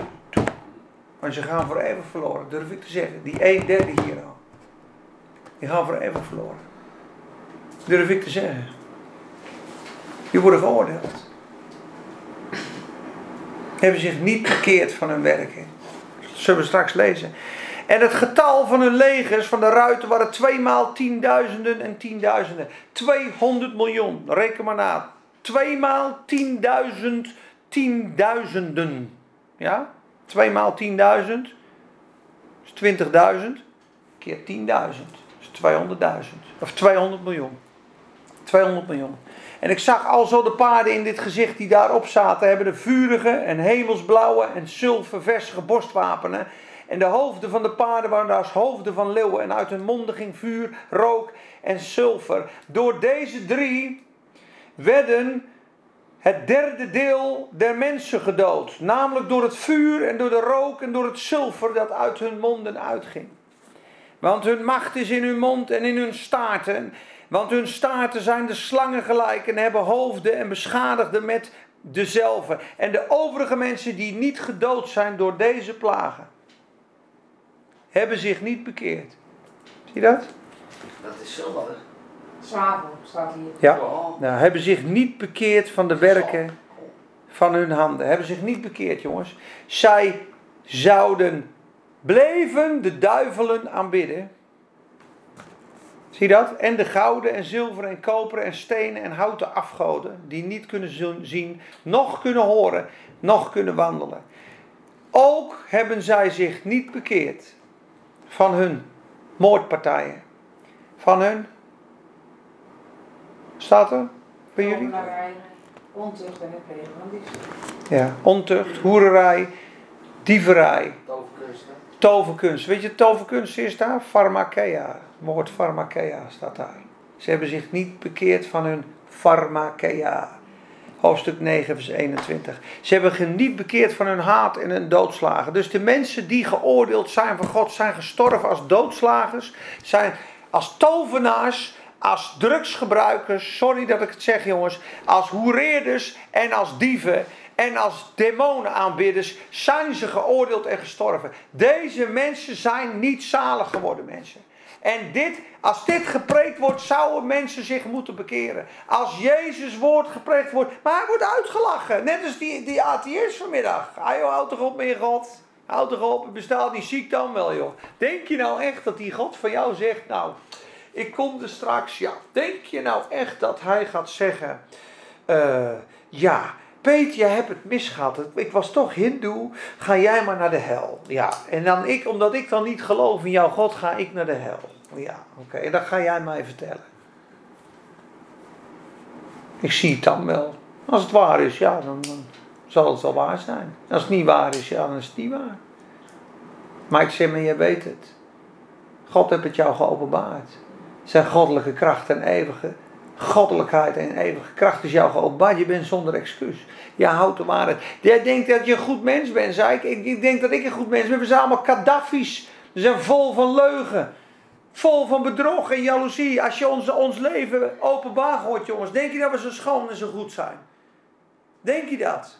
Maar ze gaan voor eeuwig verloren, durf ik te zeggen. Die een derde hier al. Die gaan voor eeuwig verloren. Durf ik te zeggen. Die worden geoordeeld. Hebben zich niet bekeerd van hun werken. Dat zullen we straks lezen. En het getal van hun legers, van de ruiten, waren tweemaal tienduizenden en tienduizenden. 200 miljoen, reken maar na. Tweemaal tienduizend, tienduizenden. Ja? Tweemaal tienduizend is 20.000 keer 10.000 is 200.000. Of 200 miljoen. 200 miljoen. En ik zag al zo de paarden in dit gezicht die daarop zaten, hebben de vurige en hemelsblauwe en zilverversige borstwapenen. En de hoofden van de paarden waren als hoofden van leeuwen. En uit hun monden ging vuur, rook en zilver. Door deze drie werden het derde deel der mensen gedood. Namelijk door het vuur en door de rook en door het zilver dat uit hun monden uitging. Want hun macht is in hun mond en in hun staarten. Want hun staarten zijn de slangen gelijk en hebben hoofden en beschadigen met dezelfde. En de overige mensen die niet gedood zijn door deze plagen, hebben zich niet bekeerd. Zie je dat? Dat is wat. Ja. Nou, hebben zich niet bekeerd van de werken van hun handen. Hebben zich niet bekeerd, jongens. Zij zouden bleven de duivelen aanbidden. Zie dat? En de gouden en zilveren en koperen en stenen en houten afgoden. Die niet kunnen zien, nog kunnen horen, nog kunnen wandelen. Ook hebben zij zich niet bekeerd van hun moordpartijen. Van hun. Staat er? Bij jullie? Ontucht en het plegen van diefstal. Ja. Ontucht, hoererij, dieverij, toverkunst. Weet je, toverkunst is daar? Pharmakeia. Het woord pharmakeia staat daar. Ze hebben zich niet bekeerd van hun pharmakeia. Hoofdstuk 9, vers 21. Ze hebben zich niet bekeerd van hun haat en hun doodslagen. Dus de mensen die geoordeeld zijn van God zijn gestorven als doodslagers, zijn als tovenaars, als drugsgebruikers, sorry dat ik het zeg jongens, als hoereerders en als dieven en als demonenaanbidders zijn ze geoordeeld en gestorven. Deze mensen zijn niet zalig geworden mensen. En dit, als dit gepreekt wordt, zouden mensen zich moeten bekeren. Als Jezus woord gepreekt wordt, maar hij wordt uitgelachen. Net als die, die atheïst vanmiddag. Joh, houd toch op meer God. Houd toch op, bestaat niet ziek dan wel joh. Denk je nou echt dat die God van jou zegt, nou, ik kom er straks, ja. Denk je nou echt dat hij gaat zeggen, eh, ja, Peet, jij hebt het misgehad. Ik was toch hindoe, ga jij maar naar de hel. Ja, en dan ik, omdat ik dan niet geloof in jouw God, ga ik naar de hel. Ja, oké, en dat ga jij mij vertellen. Ik zie het dan wel. Als het waar is, ja, dan, zal het wel waar zijn. Als het niet waar is, ja, dan is het niet waar. Maar ik zeg maar, jij weet het. God heeft het jou geopenbaard. Zijn goddelijke kracht en eeuwige goddelijkheid en eeuwige kracht is jou geopenbaard. Je bent zonder excuus. Je houdt de waarheid. Jij denkt dat je een goed mens bent, zei ik. Ik, denk dat ik een goed mens ben. We zijn allemaal Gaddafi's. We zijn vol van leugen. Vol van bedrog en jaloezie. Als je ons, ons leven openbaar gooit, jongens. Denk je dat we zo schoon en zo goed zijn? Denk je dat?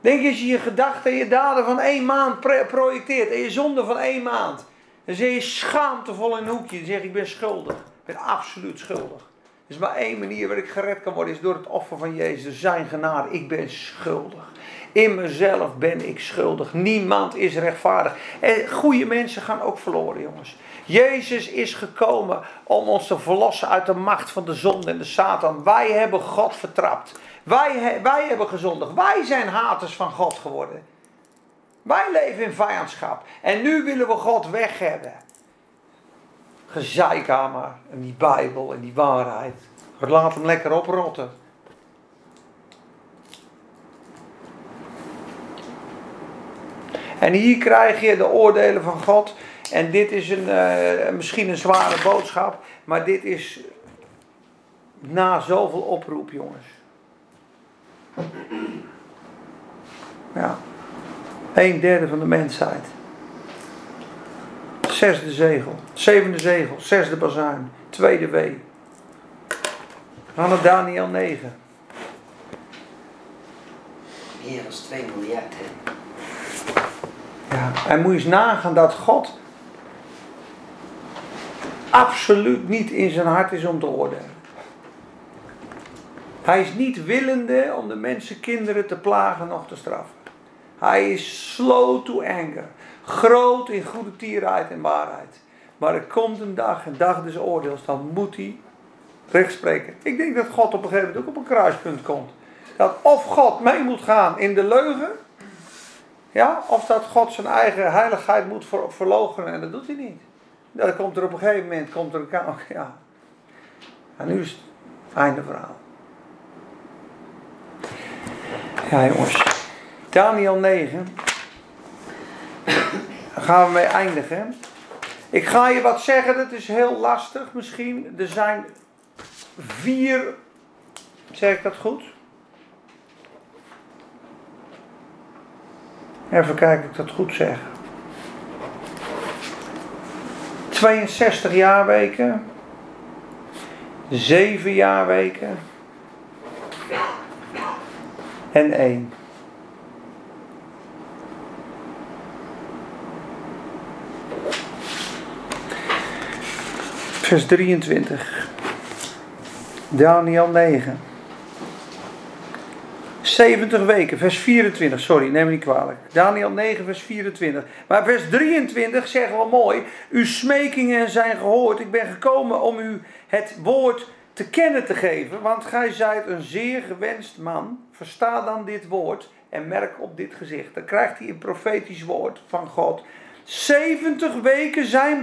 Denk je als je je gedachten en je daden van één maand projecteert. En je zonde van één maand. Dan zeg je schaamtevol in een hoekje. Dan zeg ik ben schuldig. Ik ben absoluut schuldig. Er is maar één manier waar ik gered kan worden, is door het offer van Jezus, zijn genade. Ik ben schuldig. In mezelf ben ik schuldig. Niemand is rechtvaardig. En goede mensen gaan ook verloren, jongens. Jezus is gekomen om ons te verlossen uit de macht van de zonde en de Satan. Wij hebben God vertrapt. Wij, wij hebben gezondigd. Wij zijn haters van God geworden. Wij leven in vijandschap. En nu willen we God weg hebben gezeikamer en die Bijbel en die waarheid. Laat hem lekker oprotten. En hier krijg je de oordelen van God. En dit is een, eh, misschien een zware boodschap, maar dit is na zoveel oproep, jongens. Ja. Een derde van de mensheid. Zesde zegel. Zevende zegel. Zesde bazuin. Tweede wee. We gaan naar Daniel 9. Meer dan 2 miljard, hè. Ja. En moet je eens nagaan dat God absoluut niet in zijn hart is om te oordelen. Hij is niet willende om de mensen kinderen te plagen nog te straffen. Hij is slow to anger. Groot in goede tierheid en waarheid. Maar er komt een dag, een dag des oordeels, dan moet hij recht spreken. Ik denk dat God op een gegeven moment ook op een kruispunt komt. Dat of God mee moet gaan in de leugen, ja, of dat God zijn eigen heiligheid moet ver, en dat doet hij niet. Dan komt er op een gegeven moment komt er een ka- ja. En nu is het einde verhaal. Ja jongens, Daniel 9. Daar gaan we mee eindigen. Ik ga je wat zeggen, dat is heel lastig misschien. Er zijn vier, zeg ik dat goed? Even kijken of ik dat goed zeg. 62 jaarweken. 7 jaarweken. En 1. Vers 23. Daniel 9. 70 weken, vers 24, sorry, neem me niet kwalijk. Daniel 9, vers 24. Maar vers 23 zegt wel mooi: Uw smekingen zijn gehoord. Ik ben gekomen om u het woord te kennen te geven. Want gij zijt een zeer gewenst man. Versta dan dit woord en merk op dit gezicht. Dan krijgt hij een profetisch woord van God. 70 weken zijn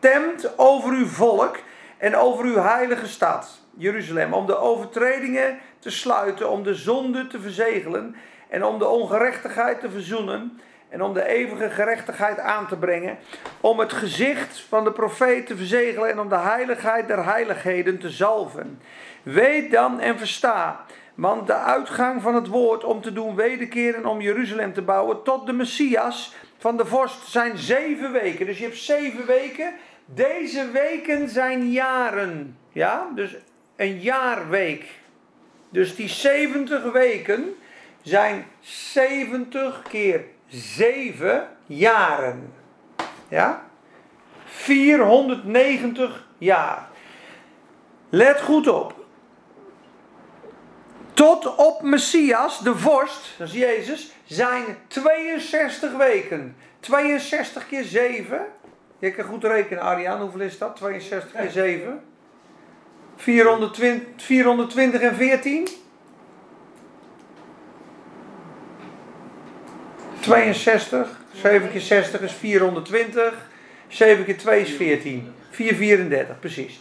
bestemd over uw volk en over uw heilige stad, Jeruzalem. Om de overtredingen te sluiten, om de zonde te verzegelen en om de ongerechtigheid te verzoenen en om de eeuwige gerechtigheid aan te brengen, om het gezicht van de profeet te verzegelen en om de heiligheid der heiligheden te zalven. Weet dan en versta, want de uitgang van het woord om te doen wederkeren om Jeruzalem te bouwen tot de Messias van de vorst zijn zeven weken. Dus je hebt zeven weken. Deze weken zijn jaren. Ja, dus een jaarweek. Dus die 70 weken zijn 70 keer 7 jaren. Ja? 490 jaar. Let goed op. Tot op Messias, de vorst, dat is Jezus, zijn 62 weken. 62 keer 7. Je kan goed rekenen, Ariaan, hoeveel is dat? 62 keer 7. 420, 420 en 14? 62. 7 keer 60 is 420. 7 keer 2 is 14. 434, precies.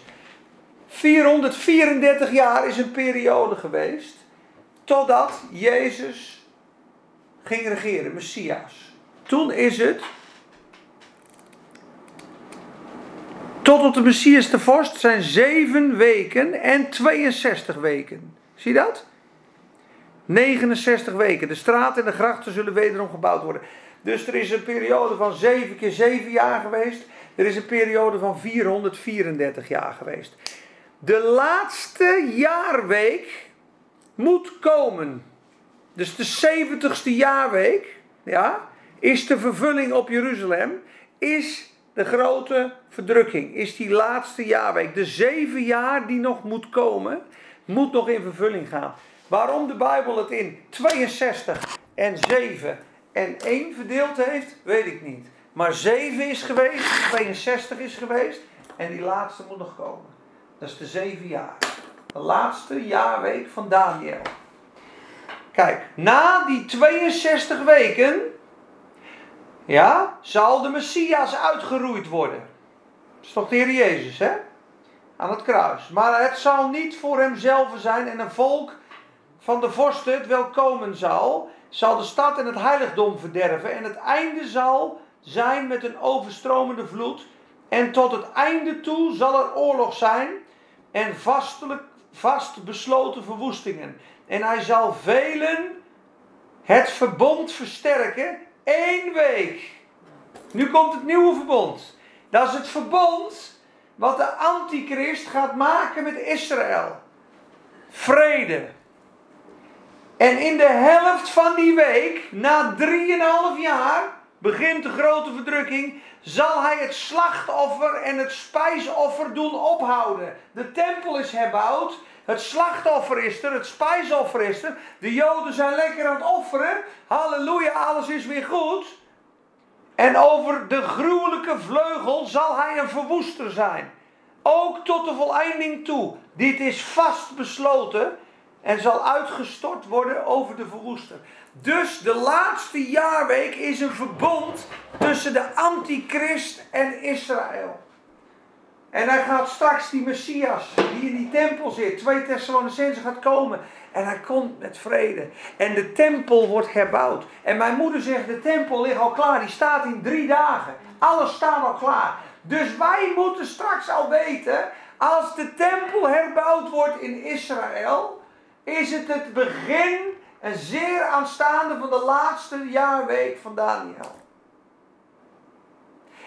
434 jaar is een periode geweest. Totdat Jezus ging regeren, Messias. Toen is het. Tot op de Messias de vorst zijn 7 weken en 62 weken. Zie je dat? 69 weken. De straten en de grachten zullen wederom gebouwd worden. Dus er is een periode van 7 keer 7 jaar geweest. Er is een periode van 434 jaar geweest. De laatste jaarweek moet komen. Dus de 70ste jaarweek, ja, is de vervulling op Jeruzalem, is de grote verdrukking, is die laatste jaarweek. De zeven jaar die nog moet komen, moet nog in vervulling gaan. Waarom de Bijbel het in 62 en 7 en 1 verdeeld heeft, weet ik niet. Maar 7 is geweest, 62 is geweest en die laatste moet nog komen. Dat is de zeven jaar. De laatste jaarweek van Daniel. Kijk, na die 62 weken, ja, zal de Messias uitgeroeid worden. Dat is toch de Heer Jezus, hè? Aan het kruis. Maar het zal niet voor hemzelf zijn en een volk van de vorsten het wel komen zal, zal de stad en het heiligdom verderven. En het einde zal zijn met een overstromende vloed. En tot het einde toe zal er oorlog zijn en vastelijk, vast besloten verwoestingen. En hij zal velen het verbond versterken. Één week. Nu komt het nieuwe verbond. Dat is het verbond wat de antichrist gaat maken met Israël. Vrede. En in de helft van die week, na 3,5 jaar, begint de grote verdrukking, zal hij het slachtoffer en het spijsoffer doen ophouden. De tempel is herbouwd, het slachtoffer is er, het spijsoffer is er. De Joden zijn lekker aan het offeren. Halleluja, alles is weer goed. En over de gruwelijke vleugel zal hij een verwoester zijn. Ook tot de voleinding toe. Dit is vast besloten en zal uitgestort worden over de verwoester. Dus de laatste jaarweek is een verbond tussen de antichrist en Israël. En hij gaat straks die Messias, die in die tempel zit, twee Thessalonicenzen gaat komen. En hij komt met vrede. En de tempel wordt herbouwd. En mijn moeder zegt, de tempel ligt al klaar. Die staat in drie dagen. Alles staat al klaar. Dus wij moeten straks al weten, als de tempel herbouwd wordt in Israël, is het het begin, een zeer aanstaande van de laatste jaarweek van Daniel.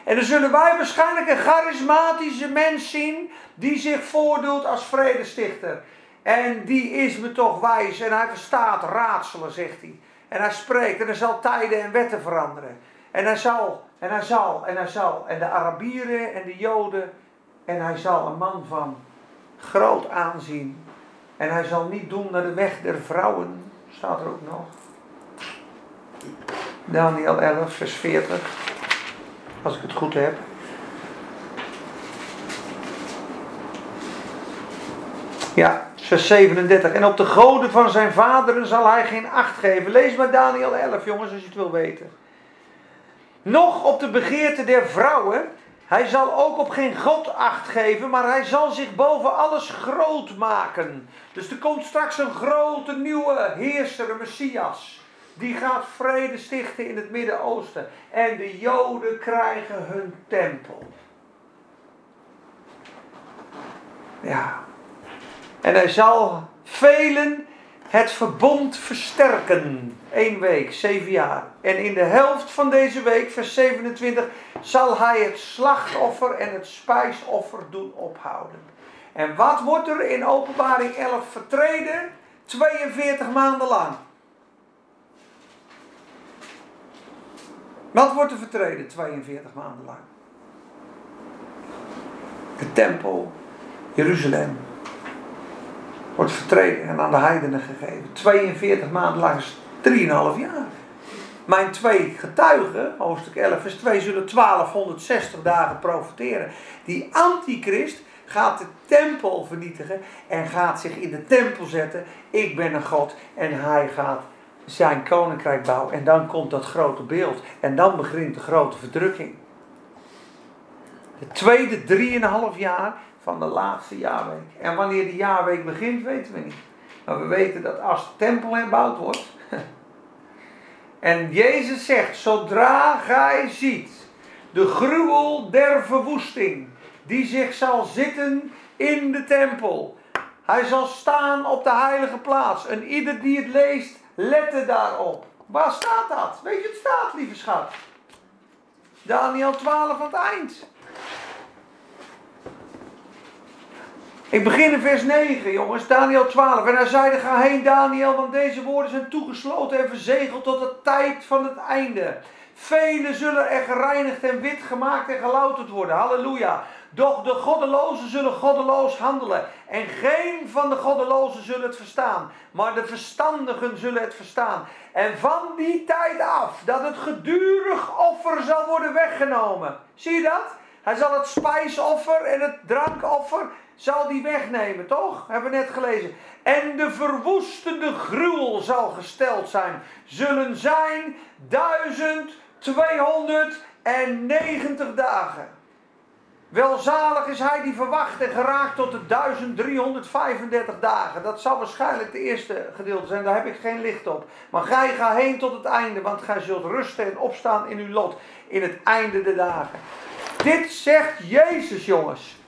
En dan zullen wij waarschijnlijk een charismatische mens zien die zich voordoet als vredestichter. En die is me toch wijs en hij verstaat raadselen, zegt hij. En hij spreekt en hij zal tijden en wetten veranderen. En hij zal, en hij zal, en hij zal. En de Arabieren en de Joden. En hij zal een man van groot aanzien. En hij zal niet doen naar de weg der vrouwen. Staat er ook nog. Daniel 11, vers 40. Als ik het goed heb. Ja, vers 37. En op de goden van zijn vaderen zal hij geen acht geven. Lees maar Daniel 11, jongens, als je het wil weten. Nog op de begeerte der vrouwen. Hij zal ook op geen God acht geven, maar hij zal zich boven alles groot maken. Dus er komt straks een grote nieuwe heerser, een Messias. Die gaat vrede stichten in het Midden-Oosten. En de Joden krijgen hun tempel. Ja. En hij zal velen het verbond versterken. Eén week, zeven jaar. En in de helft van deze week, vers 27, zal hij het slachtoffer en het spijsoffer doen ophouden. En wat wordt er in openbaring 11 vertreden? 42 maanden lang. Wat wordt er vertreden 42 maanden lang? De tempel, Jeruzalem, wordt vertreden en aan de heidenen gegeven. 42 maanden lang is 3,5 jaar. Mijn twee getuigen, hoofdstuk 11 vers 2, zullen 1260 dagen profiteren. Die antichrist gaat de tempel vernietigen en gaat zich in de tempel zetten. Ik ben een God en hij gaat zijn koninkrijk bouwen. En dan komt dat grote beeld. En dan begint de grote verdrukking. Het tweede drieënhalf jaar van de laatste jaarweek. En wanneer die jaarweek begint, weten we niet. Maar we weten dat als de tempel herbouwd wordt. En Jezus zegt: zodra gij ziet de gruwel der verwoesting, die zich zal zitten in de tempel. Hij zal staan op de heilige plaats. En ieder die het leest, lette daarop. Waar staat dat? Weet je, het staat, lieve schat. Daniel 12 aan het eind. Ik begin in vers 9, jongens, Daniel 12. En hij zeide, ga heen Daniel, want deze woorden zijn toegesloten en verzegeld tot de tijd van het einde. Velen zullen er gereinigd en wit gemaakt en gelouterd worden. Halleluja. Doch de goddelozen zullen goddeloos handelen. En geen van de goddelozen zullen het verstaan. Maar de verstandigen zullen het verstaan. En van die tijd af dat het gedurig offer zal worden weggenomen. Zie je dat? Hij zal het spijsoffer en het drankoffer zal die wegnemen, toch? Hebben we net gelezen. En de verwoestende gruwel zal gesteld zijn. Zullen zijn 1290 dagen. Welzalig is hij die verwacht en geraakt tot de 1335 dagen. Dat zal waarschijnlijk de eerste gedeelte zijn, daar heb ik geen licht op. Maar gij ga heen tot het einde, want gij zult rusten en opstaan in uw lot in het einde der dagen. Dit zegt Jezus, jongens.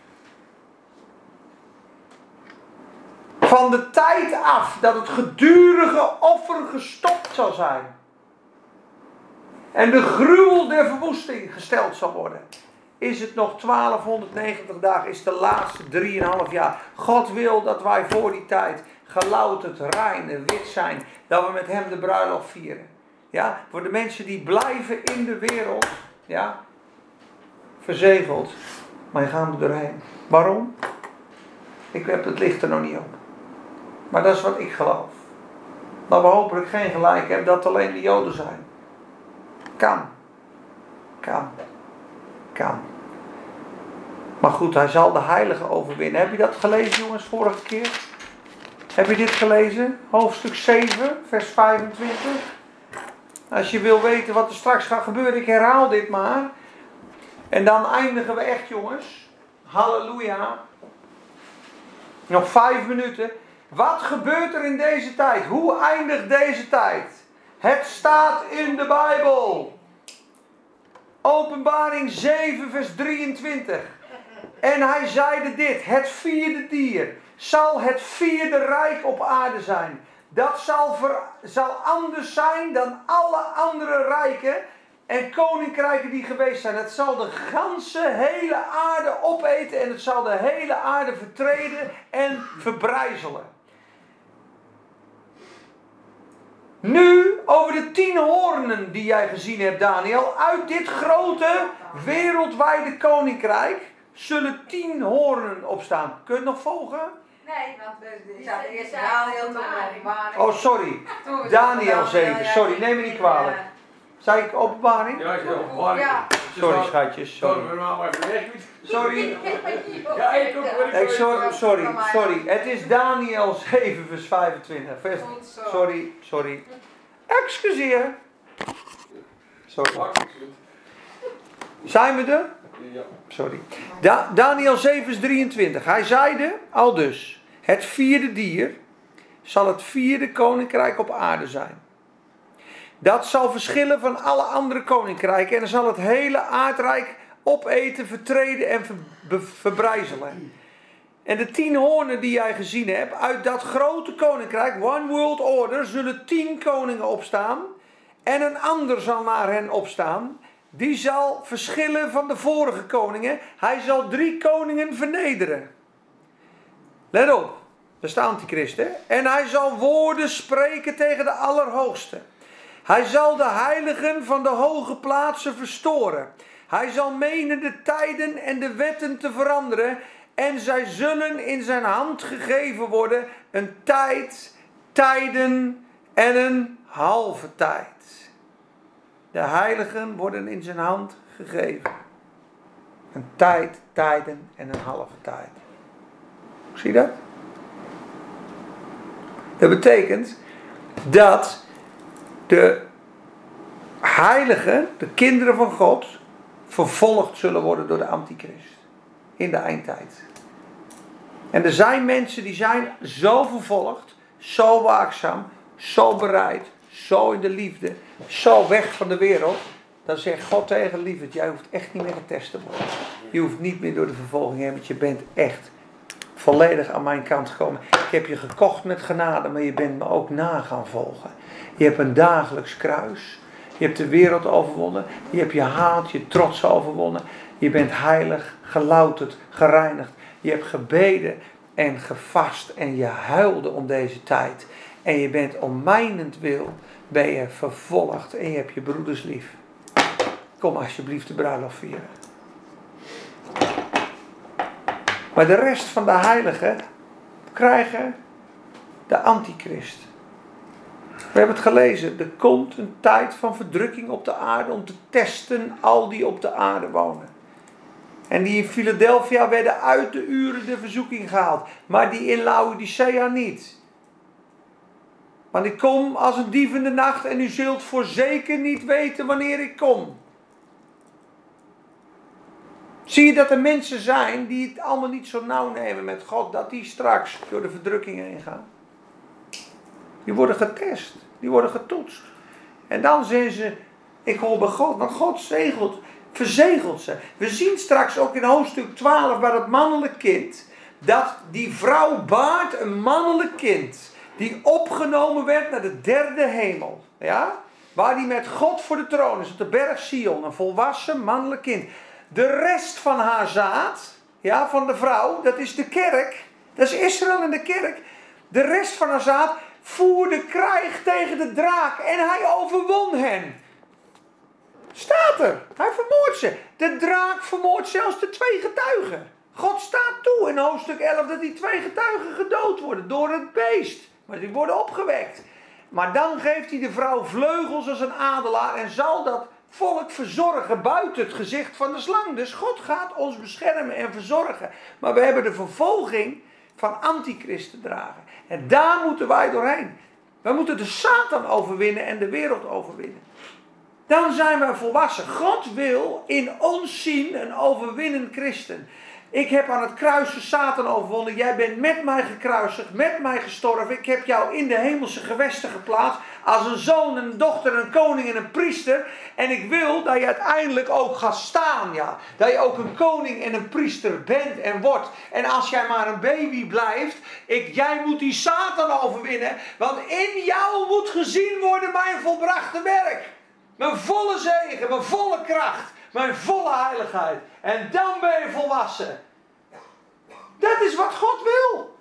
Van de tijd af dat het gedurige offer gestopt zal zijn. En de gruwel der verwoesting gesteld zal worden is het nog 1290 dagen, is de laatste 3,5 jaar. God wil dat wij voor die tijd gelouterd, rein en wit zijn. Dat we met hem de bruiloft vieren. Ja, voor de mensen die blijven in de wereld, ja, verzegeld. Maar je gaan er doorheen. Waarom? Ik heb het licht er nog niet op. Maar dat is wat ik geloof. Dat we hopelijk geen gelijk hebben dat alleen de Joden zijn. Kan. Kan. Kan. Maar goed, hij zal de heilige overwinnen. Heb je dat gelezen, jongens, vorige keer? Heb je dit gelezen? Hoofdstuk 7, vers 25. Als je wil weten wat er straks gaat gebeuren, ik herhaal dit maar. En dan eindigen we echt, jongens. Halleluja. Nog vijf minuten. Wat gebeurt er in deze tijd? Hoe eindigt deze tijd? Het staat in de Bijbel. Openbaring 7, vers 23. En hij zeide dit: Het vierde dier zal het vierde rijk op aarde zijn. Dat zal, ver, zal anders zijn dan alle andere rijken en koninkrijken die geweest zijn. Het zal de ganse hele aarde opeten en het zal de hele aarde vertreden en verbrijzelen. Nu over de tien hoornen die jij gezien hebt, Daniel. Uit dit grote wereldwijde koninkrijk zullen tien hoornen opstaan. Kun je het nog volgen? Nee, want we zaten zijn- eerst Daniel toen openbaring. openbaring. Oh, sorry. Daniel zaten 7. ja, Sorry, neem me niet kwalijk. Zei ik openbaring? Ja, ik. Ja. Sorry, schatjes. Sorry, Sorry. Ja, ik ook. sorry, sorry, sorry. Het is Daniel 7, vers 25. Vers, Goed zo. sorry, sorry. Excuseer. Sorry. Zijn we er? Sorry. Da- Daniel 7, vers 23. Hij zeide al dus: Het vierde dier zal het vierde koninkrijk op aarde zijn. Dat zal verschillen van alle andere koninkrijken en zal het hele aardrijk opeten, vertreden en ver- verbrijzelen. En de tien hoornen die jij gezien hebt, uit dat grote koninkrijk, One World Order, zullen tien koningen opstaan. En een ander zal naar hen opstaan. Die zal verschillen van de vorige koningen. Hij zal drie koningen vernederen. Let op, is de antichrist. En hij zal woorden spreken tegen de Allerhoogste. Hij zal de heiligen van de hoge plaatsen verstoren. Hij zal menen de tijden en de wetten te veranderen. En zij zullen in zijn hand gegeven worden een tijd, tijden en een halve tijd. De heiligen worden in zijn hand gegeven. Een tijd, tijden en een halve tijd. Zie je dat? Dat betekent dat de heiligen, de kinderen van God, vervolgd zullen worden door de antichrist. In de eindtijd. En er zijn mensen die zijn zo vervolgd, zo waakzaam, zo bereid, zo in de liefde, zo weg van de wereld. Dan zegt God tegen lieverd, jij hoeft echt niet meer getest te worden. Je hoeft niet meer door de vervolging heen, want je bent echt volledig aan mijn kant gekomen. Ik heb je gekocht met genade, maar je bent me ook na gaan volgen. Je hebt een dagelijks kruis. Je hebt de wereld overwonnen. Je hebt je haat, je trots overwonnen. Je bent heilig, gelouterd, gereinigd. Je hebt gebeden en gevast en je huilde om deze tijd. En je bent om mijnentwil ben je vervolgd en je hebt je broeders lief. Kom alsjeblieft de bruiloft vieren. Maar de rest van de heiligen krijgen de antichrist. We hebben het gelezen. Er komt een tijd van verdrukking op de aarde om te testen al die op de aarde wonen. En die in Philadelphia werden uit de uren de verzoeking gehaald. Maar die in Laodicea niet. Want ik kom als een dief in de nacht en u zult voorzeker niet weten wanneer ik kom. Zie je dat er mensen zijn die het allemaal niet zo nauw nemen met God, dat die straks door de verdrukkingen heen gaan? Die worden getest, die worden getoetst. En dan zijn ze, ik hoor bij God, want God zegelt, verzegelt ze. We zien straks ook in hoofdstuk 12 waar het mannelijk kind, dat die vrouw baart een mannelijk kind, die opgenomen werd naar de derde hemel. Ja? Waar die met God voor de troon is, op de berg Sion, een volwassen mannelijk kind. De rest van haar zaad, ja, van de vrouw, dat is de kerk. Dat is Israël en de kerk. De rest van haar zaad voerde krijg tegen de draak en hij overwon hen. Staat er. Hij vermoordt ze. De draak vermoordt zelfs de twee getuigen. God staat toe in hoofdstuk 11 dat die twee getuigen gedood worden door het beest. Maar die worden opgewekt. Maar dan geeft hij de vrouw vleugels als een adelaar en zal dat volk verzorgen buiten het gezicht van de slang. Dus God gaat ons beschermen en verzorgen. Maar we hebben de vervolging van antichristen dragen. En daar moeten wij doorheen. We moeten de Satan overwinnen en de wereld overwinnen. Dan zijn wij volwassen. God wil in ons zien een overwinnend christen. Ik heb aan het kruisen Satan overwonnen. Jij bent met mij gekruisigd, met mij gestorven. Ik heb jou in de hemelse gewesten geplaatst. Als een zoon, een dochter, een koning en een priester. En ik wil dat je uiteindelijk ook gaat staan. Ja. Dat je ook een koning en een priester bent en wordt. En als jij maar een baby blijft. Ik, jij moet die Satan overwinnen. Want in jou moet gezien worden mijn volbrachte werk. Mijn volle zegen, mijn volle kracht, mijn volle heiligheid. En dan ben je volwassen. Dat is wat God wil.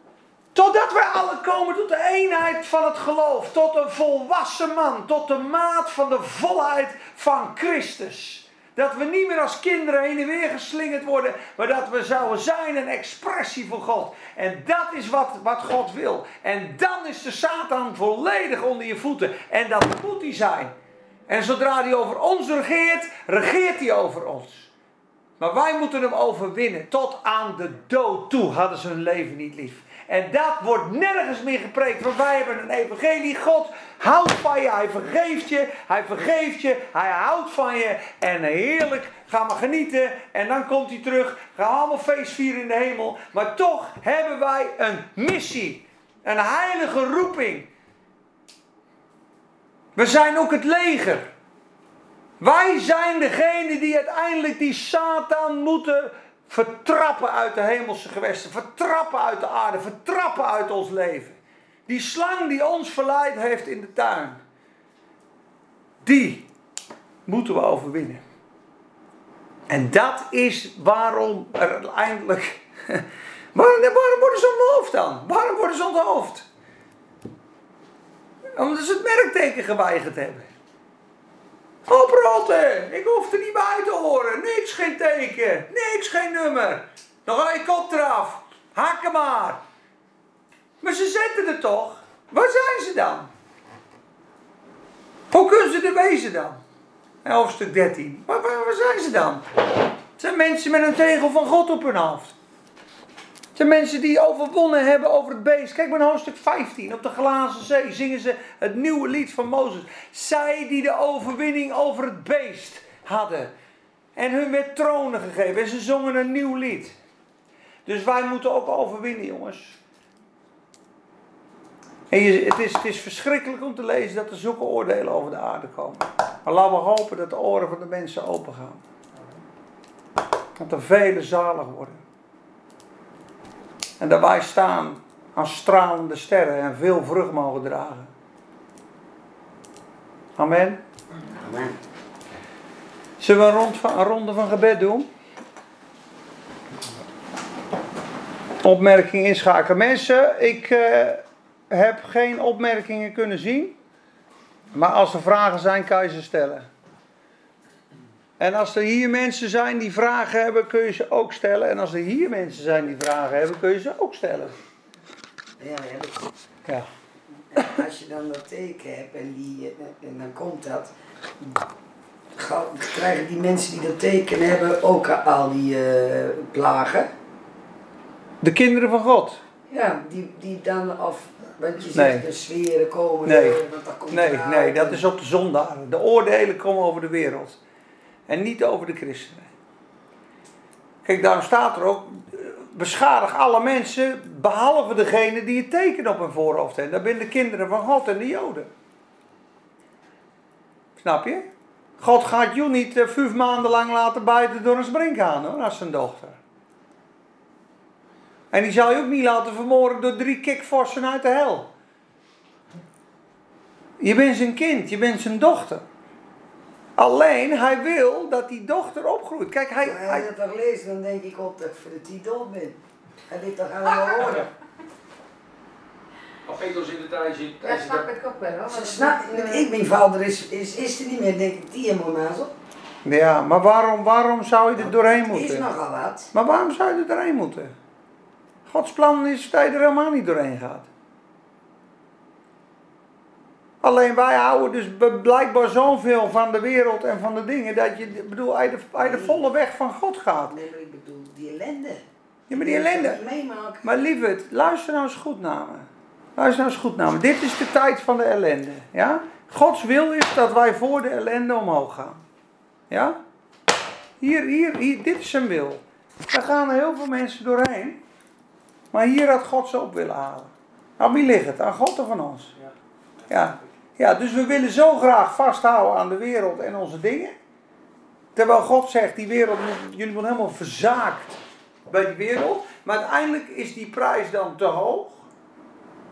Totdat wij alle komen tot de eenheid van het geloof. Tot een volwassen man. Tot de maat van de volheid van Christus. Dat we niet meer als kinderen heen en weer geslingerd worden. Maar dat we zouden zijn een expressie van God. En dat is wat, wat God wil. En dan is de Satan volledig onder je voeten. En dat moet hij zijn. En zodra hij over ons regeert, regeert hij over ons. Maar wij moeten hem overwinnen. Tot aan de dood toe hadden ze hun leven niet lief. En dat wordt nergens meer gepreekt. Want wij hebben een evangelie. God houdt van je. Hij vergeeft je. Hij vergeeft je. Hij houdt van je. En heerlijk. Ga maar genieten. En dan komt hij terug. We allemaal feest vieren in de hemel. Maar toch hebben wij een missie. Een heilige roeping. We zijn ook het leger. Wij zijn degene die uiteindelijk die Satan moeten vertrappen uit de hemelse gewesten. Vertrappen uit de aarde. Vertrappen uit ons leven. Die slang die ons verleid heeft in de tuin. Die moeten we overwinnen. En dat is waarom er uiteindelijk. Waarom, worden ze onthoofd dan? Waarom worden ze onthoofd? Omdat ze het merkteken geweigerd hebben. Oprotten! Ik hoef er niet bij te horen. Niks, geen teken. Niks, geen nummer. Dan ga je kop eraf. Hakken maar. Maar ze zetten er toch. Waar zijn ze dan? Hoe kunnen ze er wezen dan? In hoofdstuk 13. Waar, waar, waar zijn ze dan? Het zijn mensen met een tegel van God op hun hoofd. Zijn mensen die overwonnen hebben over het beest. Kijk maar in hoofdstuk 15. Op de glazen zee zingen ze het nieuwe lied van Mozes. Zij die de overwinning over het beest hadden. En hun werd tronen gegeven. En ze zongen een nieuw lied. Dus wij moeten ook overwinnen, jongens. En het, is, het is verschrikkelijk om te lezen dat er zulke oordelen over de aarde komen. Maar laten we hopen dat de oren van de mensen open gaan. Dat er vele zalig worden. En dat wij staan als stralende sterren en veel vrucht mogen dragen. Amen. Amen. Zullen we een, rond van, een ronde van gebed doen? Opmerking inschakelen. Mensen, ik eh, heb geen opmerkingen kunnen zien. Maar als er vragen zijn, kan je ze stellen. En als er hier mensen zijn die vragen hebben, kun je ze ook stellen. En als er hier mensen zijn die vragen hebben, kun je ze ook stellen. Ja, ja, dat- Ja. en als je dan dat teken hebt en, die, en dan komt dat, krijgen die mensen die dat teken hebben ook al die eh, plagen. De kinderen van God. Ja, die, die dan af, want je Nee. zegt de sferen komen, Nee. want dat komt Nee, nee, dat en- is op de zondaren. De oordelen komen over de wereld. En niet over de christenen. Kijk, daarom staat er ook. Beschadig alle mensen, behalve degene die het teken op hun voorhoofd hebben. Dat zijn de kinderen van God en de Joden. Snap je? God gaat jou niet eh, vijf maanden lang laten buiten door een sprinkhaan hoor, als zijn dochter. En die zal je ook niet laten vermoorden door drie kikvorsen uit de hel. Je bent zijn kind, je bent zijn dochter. Alleen hij wil dat die dochter opgroeit. Kijk, hij, Maar als hij, je dat toch leest, dan denk ik op dat ik voor de titel ben. Hij dit toch allemaal horen. Als Petrus in de tijd zit, Ja, hij zit snap ik ook wel. Ze snap, eh, ik, mijn vader is, is, is er niet meer, denk ik, die helemaal naast ja, maar waarom, waarom zou je er doorheen is moeten? nogal wat. Maar waarom zou je er doorheen moeten? Gods plan is dat je er helemaal niet doorheen gaat. Alleen wij houden dus blijkbaar zoveel van de wereld en van de dingen dat je, bedoel, je de, volle weg van God gaat. Nee, maar ik bedoel, die ellende. Ja, maar die ellende. Maar lieverd, luister nou eens goed naar me. Luister nou eens goed naar me. Dit is de tijd van de ellende. Ja? Gods wil is dat wij voor de ellende omhoog gaan. Ja? Hier, hier, hier, dit is zijn wil. Daar gaan heel veel mensen doorheen. Maar hier had God ze op willen halen. Aan wie ligt het? Aan God of aan ons? Ja. Ja, dus we willen zo graag vasthouden aan de wereld en onze dingen. Terwijl God zegt, die wereld, jullie worden helemaal verzaakt bij die wereld. Maar uiteindelijk is die prijs dan te hoog.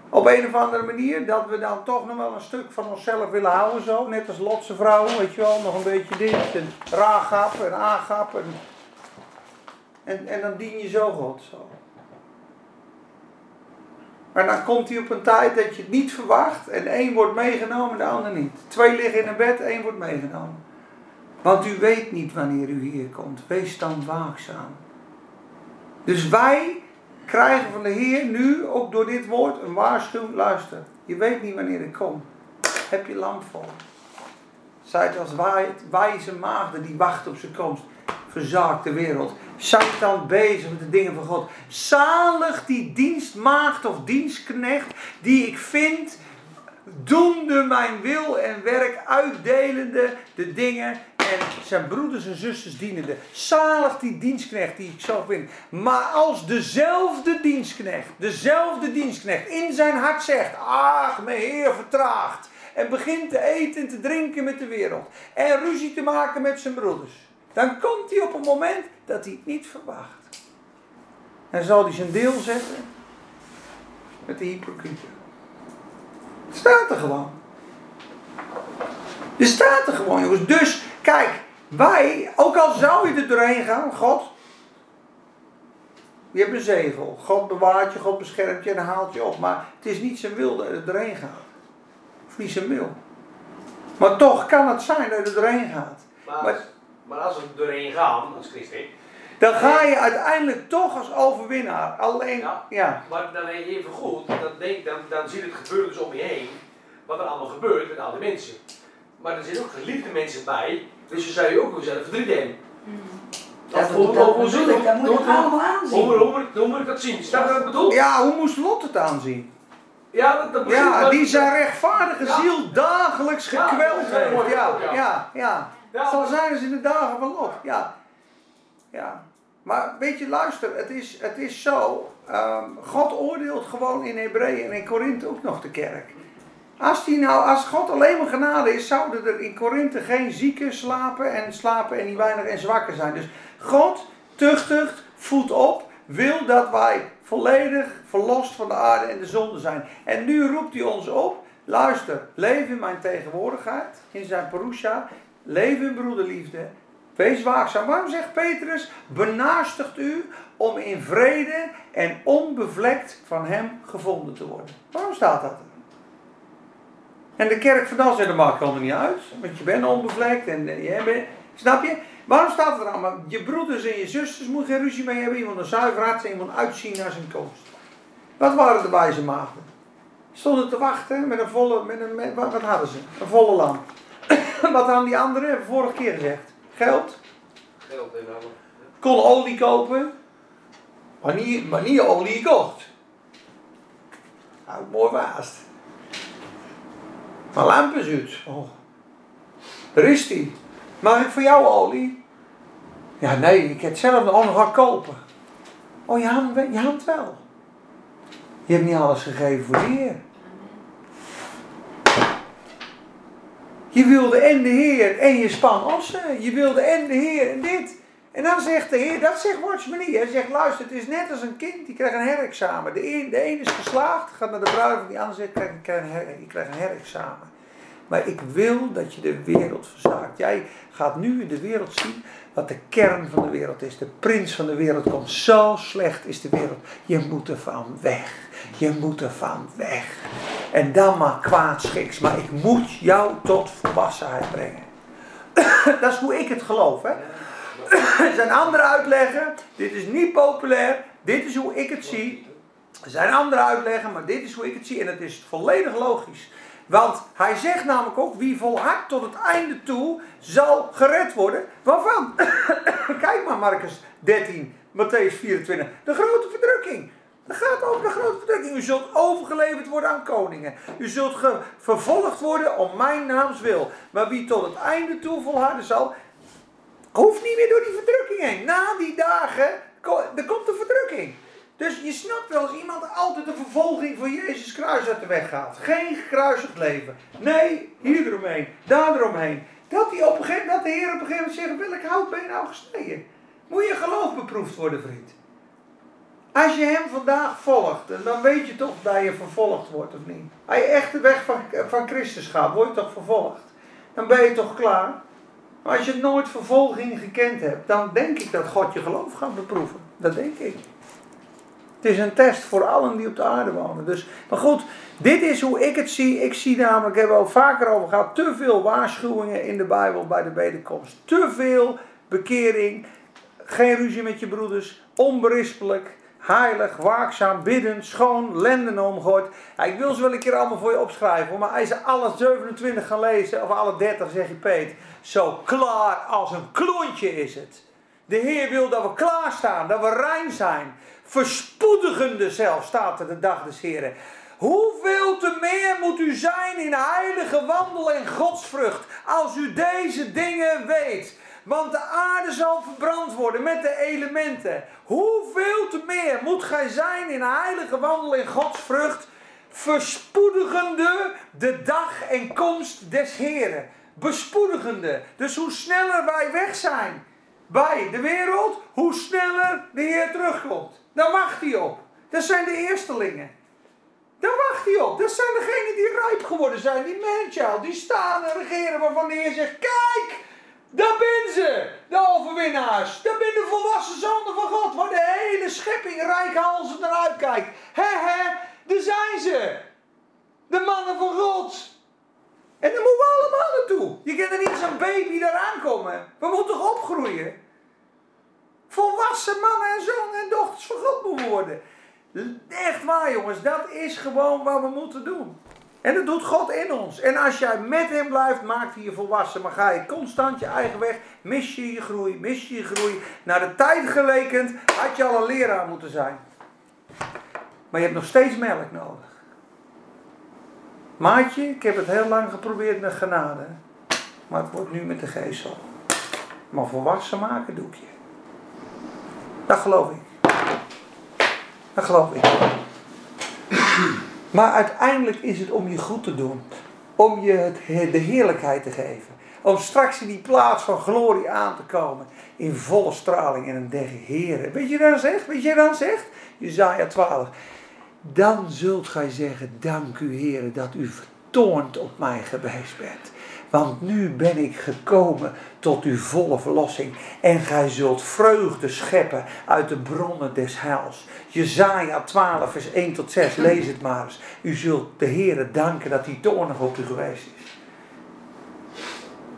Op een of andere manier. Dat we dan toch nog wel een stuk van onszelf willen houden zo. Net als Lotse vrouwen, weet je wel. Nog een beetje dit. En Ragap en Agap. En, en, en dan dien je zo God zo. Maar dan komt hij op een tijd dat je het niet verwacht. En één wordt meegenomen, de ander niet. Twee liggen in een bed, één wordt meegenomen. Want u weet niet wanneer u hier komt. Wees dan waakzaam. Dus wij krijgen van de Heer nu, ook door dit woord, een waarschuwing. Luister, je weet niet wanneer ik kom. Heb je lamp vol. Zijt als wij- wijze maagden die wachten op zijn komst. Verzaakt de wereld. Dan bezig met de dingen van God. Zalig die dienstmaagd of dienstknecht die ik vind doende mijn wil en werk, uitdelende de dingen en zijn broeders en zusters dienende. Zalig die dienstknecht die ik zo vind. Maar als dezelfde dienstknecht, dezelfde dienstknecht in zijn hart zegt, ach mijn heer vertraagt. En begint te eten en te drinken met de wereld. En ruzie te maken met zijn broeders. Dan komt hij op een moment dat hij het niet verwacht. En zal hij zijn deel zetten met de hypocrieten. Het staat er gewoon. Het staat er gewoon, jongens. Dus, kijk, wij, ook al zou je er doorheen gaan, God. Je hebt een zegel. God bewaart je, God beschermt je en haalt je op. Maar het is niet zijn wil dat je er doorheen gaat. Of niet zijn wil. Maar toch kan het zijn dat je er doorheen gaat. Maar, Maar- als we er doorheen gaan, als christen, Dan ga je uiteindelijk toch als overwinnaar. Alleen, Ja. ja. maar dan even goed, dan, denk, dan, dan zie je het gebeuren dus om je heen, wat er allemaal gebeurt met al die mensen. Maar er zitten ook geliefde mensen bij, dus je zou je ook zelf verdriet hebben. Dat, dat, dat dat moet ik hoe- allemaal Hoe, aanzien. moet- hoe, moet- hoe moet ik dat zien? Snap je wat ik bedoel? Ja, hoe moest Lot het aanzien? Ja, dat, dat Ja, wel- die zijn rechtvaardige Ja. ziel dagelijks gekweld dat mooi Ja, ja. ja, Ja, Zo zijn ze in de dagen van Lot. Ja. ja. Maar weet je, luister, het is, het is zo. ehm, God oordeelt gewoon in Hebreeën en in Korinthe ook nog de kerk. Als, die nou, als God alleen maar genade is, zouden er in Korinthe geen zieken slapen en slapen en niet weinig en zwakken zijn. Dus God tuchtigt, voedt op, wil dat wij volledig verlost van de aarde en de zonde zijn. En nu roept hij ons op, luister, leef in mijn tegenwoordigheid, in zijn parusha, leef in broederliefde, wees waakzaam. Waarom zegt Petrus, benaastigt u om in vrede en onbevlekt van hem gevonden te worden. Waarom staat dat er? En de kerk van dan zegt, dat maakt helemaal niet uit. Want je bent onbevlekt en je bent... Snap je? Waarom staat het er? Maar je broeders en je zusters moet geen ruzie mee hebben. Moet een zuiver. Je moet uitzien naar zijn komst. Wat waren de wijze maagden? Stonden te wachten met een volle... Met een, wat hadden ze? Een volle lamp. wat hadden die anderen? Hebben we vorige keer gezegd. Geld. Geld en allemaal. Kon olie kopen. Maar niet, maar niet olie gekocht. Nou, mooi waast. Maar lamp is uit. Oh. Daar is die. Mag ik voor jou olie? Ja, nee, ik heb het zelf nog gaan kopen. Oh, je wel- je had het wel. Je hebt niet alles gegeven voor de Heer. Je wilde en de Heer en je span ossen. Je wilde en de Heer en dit. En dan zegt de Heer, dat zegt Watchman. Hij zegt, luister, het is net als een kind, die krijgt een herexamen. De een, de een is geslaagd, gaat naar de bruiloft, die ander zegt, ik krijg her, krijgt een herexamen. Maar ik wil dat je de wereld verzaakt. Jij gaat nu in de wereld zien wat de kern van de wereld is. De prins van de wereld komt. Zo slecht is de wereld. Je moet er van weg. Je moet er van weg. En dan maar kwaadschiks. Maar ik moet jou tot volwassenheid brengen. Dat is hoe ik het geloof. Hè? Er zijn andere uitleggen. Dit is niet populair. Dit is hoe ik het zie. Er zijn andere uitleggen, maar dit is hoe ik het zie. En het is volledig logisch. Want hij zegt namelijk ook, wie volhardt tot het einde toe, zal gered worden. Waarvan? Kijk maar Marcus 13, Matthäus 24. De grote verdrukking. Het gaat over de grote verdrukking. U zult overgeleverd worden aan koningen. U zult vervolgd worden om mijn naams wil. Maar wie tot het einde toe volharden zal, hoeft niet meer door die verdrukking heen. Na die dagen, er komt de verdrukking. Dus je snapt wel als iemand altijd de vervolging van Jezus kruis uit de weg gaat. Geen gekruisigd leven. Nee, hier eromheen, daar eromheen. Dat, die op een gegeven, dat de Heer op een gegeven moment zegt, welk hout ben je nou gesneden? Moet je geloof beproefd worden, vriend. Als je hem vandaag volgt, dan weet je toch dat je vervolgd wordt of niet. Als je echt de weg van, Christus gaat, word je toch vervolgd. Dan ben je toch klaar. Maar als je nooit vervolging gekend hebt, dan denk ik dat God je geloof gaat beproeven. Dat denk ik. Het is een test voor allen die op de aarde wonen. Dus, maar goed, dit is hoe ik het zie. Ik zie namelijk, ik heb al vaker over gehad, te veel waarschuwingen in de Bijbel bij de wederkomst. Te veel bekering, geen ruzie met je broeders, onberispelijk, heilig, waakzaam, bidden, schoon, lenden omgooid. Ja, ik wil ze wel een keer allemaal voor je opschrijven, maar als je alle 27 gaan lezen, of alle 30, zeg je Peet, zo klaar als een klontje is het. De Heer wil dat we klaarstaan, dat we rein zijn. Verspoedigende zelf staat er de dag des Heren. Hoeveel te meer moet u zijn in heilige wandel en godsvrucht als u deze dingen weet. Want de aarde zal verbrand worden met de elementen. Hoeveel te meer moet gij zijn in heilige wandel en godsvrucht, verspoedigende de dag en komst des Heren. Bespoedigende. Dus hoe sneller wij weg zijn bij de wereld, hoe sneller de Heer terugkomt. Daar wacht hij op. Dat zijn de eerstelingen. Daar wacht hij op. Dat zijn degenen die rijp geworden zijn. Die manchild, die staan en regeren waarvan de Heer zegt, kijk, daar ben ze, de overwinnaars. Daar ben de volwassen zonen van God, waar de hele schepping rijkhalsend naar uitkijkt. He he, daar zijn ze. De mannen van God. En daar moeten we allemaal naartoe. Je kunt er niet een baby daar aankomen. We moeten toch opgroeien. Volwassen mannen en zonen en dochters van God moeten worden. Echt waar jongens, dat is gewoon wat we moeten doen. En dat doet God in ons. En als jij met hem blijft, maakt hij je volwassen. Maar ga je constant je eigen weg, mis je je groei, mis je je groei. Naar de tijd gelekend had je al een leraar moeten zijn. Maar je hebt nog steeds melk nodig. Maatje, ik heb het heel lang geprobeerd met genade. Maar het wordt nu met de geestel. Maar volwassen maken doe ik je. Dat geloof ik. Dat geloof ik. Maar uiteindelijk is het om je goed te doen. Om je de heerlijkheid te geven. Om straks in die plaats van glorie aan te komen. In volle straling en een der heren. Weet je dan zegt? Weet je dan zegt? Jezaja 12. Dan zult gij zeggen, dank u heren dat u vertoornd op mij geweest bent. Want nu ben ik gekomen tot uw volle verlossing. En gij zult vreugde scheppen uit de bronnen des heils. Jezaja 12 vers 1 tot 6, lees het maar eens. U zult de Heere danken dat hij toornig op u geweest is.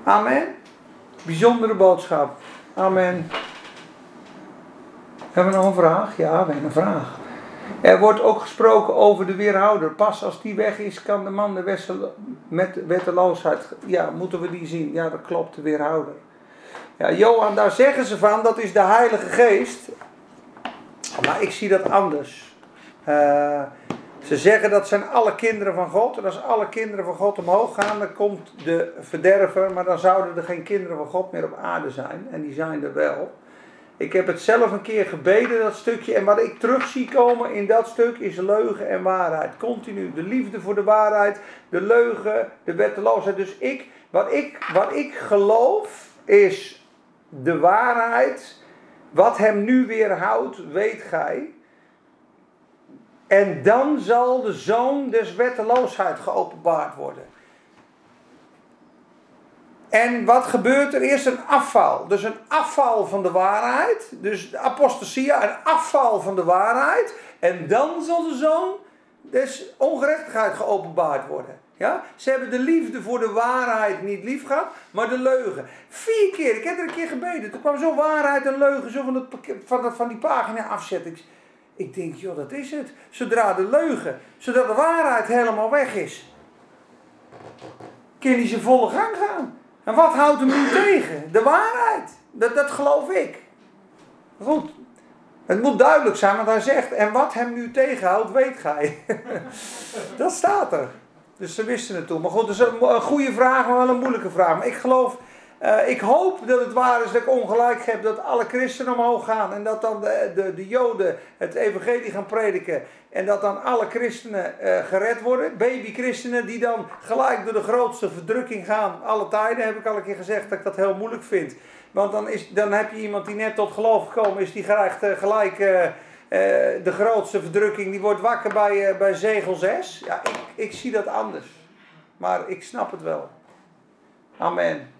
Amen. Bijzondere boodschap. Amen. Hebben we nog een vraag? Ja, we hebben een vraag. Er wordt ook gesproken over de weerhouder. Pas als die weg is, kan de man de wessel, met wetteloosheid. Ja, moeten we die zien? Ja, dat klopt, de weerhouder. Ja, Johan, daar zeggen ze van, dat is de Heilige Geest. Maar ik zie dat anders. Uh, ze zeggen dat zijn alle kinderen van God. En als alle kinderen van God omhoog gaan, dan komt de verderver. Maar dan zouden er geen kinderen van God meer op aarde zijn. En die zijn er wel. Ik heb het zelf een keer gebeden, dat stukje. En wat ik terug zie komen in dat stuk is leugen en waarheid. Continu. De liefde voor de waarheid, de leugen, de wetteloosheid. Dus ik, wat, ik, wat ik geloof is de waarheid. Wat hem nu weerhoudt, weet gij. En dan zal de zoon des wetteloosheid geopenbaard worden. En wat gebeurt er? Eerst een afval. Dus een afval van de waarheid. Dus de apostasia, een afval van de waarheid. En dan zal de zoon des ongerechtigheid geopenbaard worden. Ja? Ze hebben de liefde voor de waarheid niet lief gehad, maar de leugen. Vier keer, ik heb er een keer gebeden. Toen kwam zo waarheid en leugen zo van, het, van, van die pagina afzetten. Ik, denk, joh, dat is het. Zodra de leugen, zodra de waarheid helemaal weg is. kan hij zijn volle gang gaan. En wat houdt hem nu tegen? De waarheid. Dat, dat geloof ik. Goed. Het moet duidelijk zijn, want hij zegt, en wat hem nu tegenhoudt, weet gij. dat staat er. Dus ze wisten het toen. Maar goed, dat is een, een goede vraag, maar wel een moeilijke vraag. Maar ik geloof, eh, ik hoop dat het waar is dat ik ongelijk heb dat alle christenen omhoog gaan. En dat dan de, de, de joden het evangelie gaan prediken. En dat dan alle christenen eh, gered worden. Baby-christenen die dan gelijk door de grootste verdrukking gaan. Alle tijden heb ik al een keer gezegd dat ik dat heel moeilijk vind. Want dan, is, dan heb je iemand die net tot geloof gekomen is. Die krijgt eh, gelijk de grootste verdrukking. Die wordt wakker bij, bij zegel 6. Ja, ik, ik zie dat anders. Maar ik snap het wel. Amen.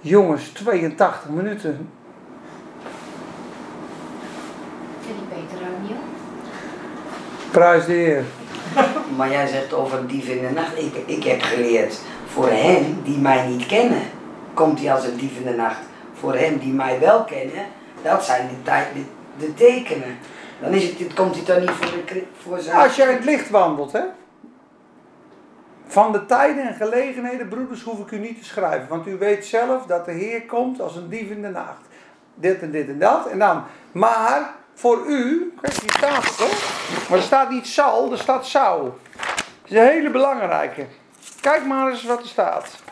Jongens, 82 minuten. Ik beter ook niet op. Prijs de Heer. Maar jij zegt over dief in de nacht. Ik, ik heb geleerd, voor hen die mij niet kennen, komt hij als een dief in de nacht. Voor hen die mij wel kennen, dat zijn de, de, de tekenen. Dan is het, het komt hij dan niet voor, de, voor zijn... Als jij in het licht wandelt, hè. Van de tijden en gelegenheden, broeders, hoef ik u niet te schrijven. Want u weet zelf dat de Heer komt als een dief in de nacht. Dit en dit en dat. En dan, maar voor u, kijk, het toch? Maar er staat niet zal, er staat zou. Dat is een hele belangrijke. Kijk maar eens wat er staat.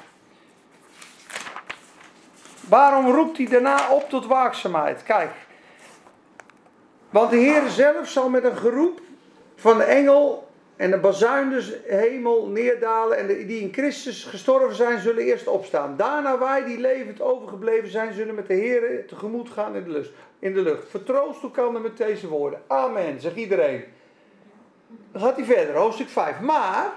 Waarom roept hij daarna op tot waakzaamheid? Kijk. Want de Heer zelf zal met een geroep van de engel en de bazuin dus hemel neerdalen. En die in Christus gestorven zijn, zullen eerst opstaan. Daarna wij die levend overgebleven zijn, zullen met de Heer tegemoet gaan in de, lust, in de lucht. Vertroost met deze woorden. Amen, zegt iedereen. Dan gaat hij verder, hoofdstuk 5. Maar,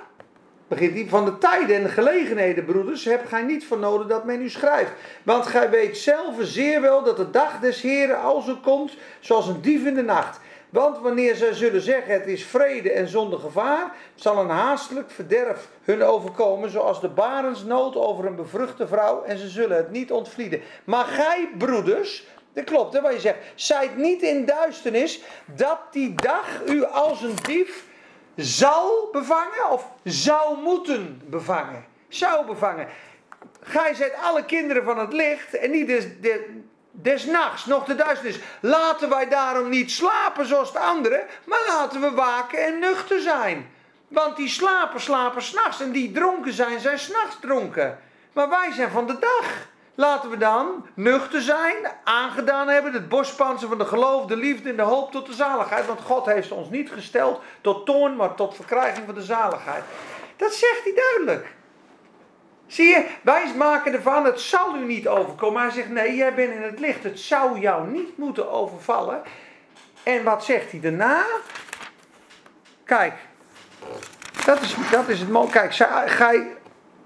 begint hij van de tijden en de gelegenheden, broeders, hebt gij niet van nodig dat men u schrijft. Want gij weet zelf zeer wel dat de dag des Heren als u komt, zoals een dief in de nacht. Want wanneer zij zullen zeggen het is vrede en zonder gevaar, zal een haastelijk verderf hun overkomen, zoals de barensnood over een bevruchte vrouw, en ze zullen het niet ontvlieden. Maar gij, broeders, dat klopt hè, wat je zegt, zijt niet in duisternis, dat die dag u als een dief zal bevangen of zou moeten bevangen. Zou bevangen. Gij zijt alle kinderen van het licht en niet des, des, des nachts, nog de duisternis. Laten wij daarom niet slapen zoals de anderen, maar laten we waken en nuchter zijn. Want die slapen, slapen s'nachts en die dronken zijn, zijn s'nachts dronken. Maar wij zijn van de dag. Laten we dan nuchter zijn, aangedaan hebben, het borstpanzer van de geloof, de liefde en de hoop tot de zaligheid. Want God heeft ons niet gesteld tot toorn, maar tot verkrijging van de zaligheid. Dat zegt hij duidelijk. Zie je, wij maken ervan, het zal u niet overkomen. Hij zegt, nee, jij bent in het licht. Het zou jou niet moeten overvallen. En wat zegt hij daarna? Kijk, dat is, dat is het mooie. Kijk, zij- gij,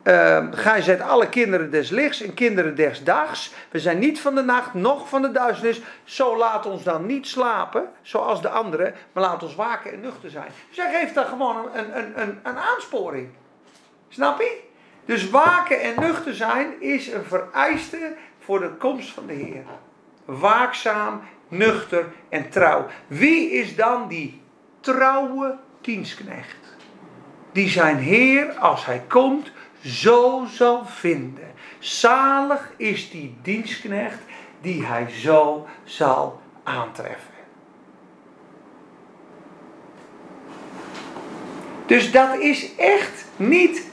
eh, gij zijt alle kinderen des lichts en kinderen des dags. We zijn niet van de nacht, noch van de duisternis. Zo laat ons dan niet slapen, zoals de anderen, maar laat ons waken en nuchter zijn. Dus hij geeft daar gewoon een, een, een, een aansporing. Snap je? Dus waken en nuchter zijn is een vereiste voor de komst van de Heer. Waakzaam, nuchter en trouw. Wie is dan die trouwe dienstknecht? Die zijn Heer, als hij komt, zo zal vinden. Zalig is die dienstknecht die hij zo zal aantreffen. Dus dat is echt niet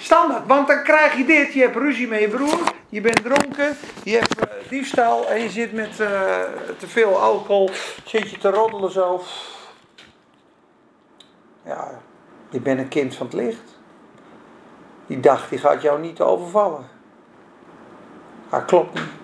standaard. Want dan krijg je dit. Je hebt ruzie met je broer. Je bent dronken. Je hebt eh, diefstal. En je zit met eh, te veel alcohol. Zit je te roddelen zo. Ja, je bent een kind van het licht. Die dag die gaat jou niet overvallen. Dat klopt niet.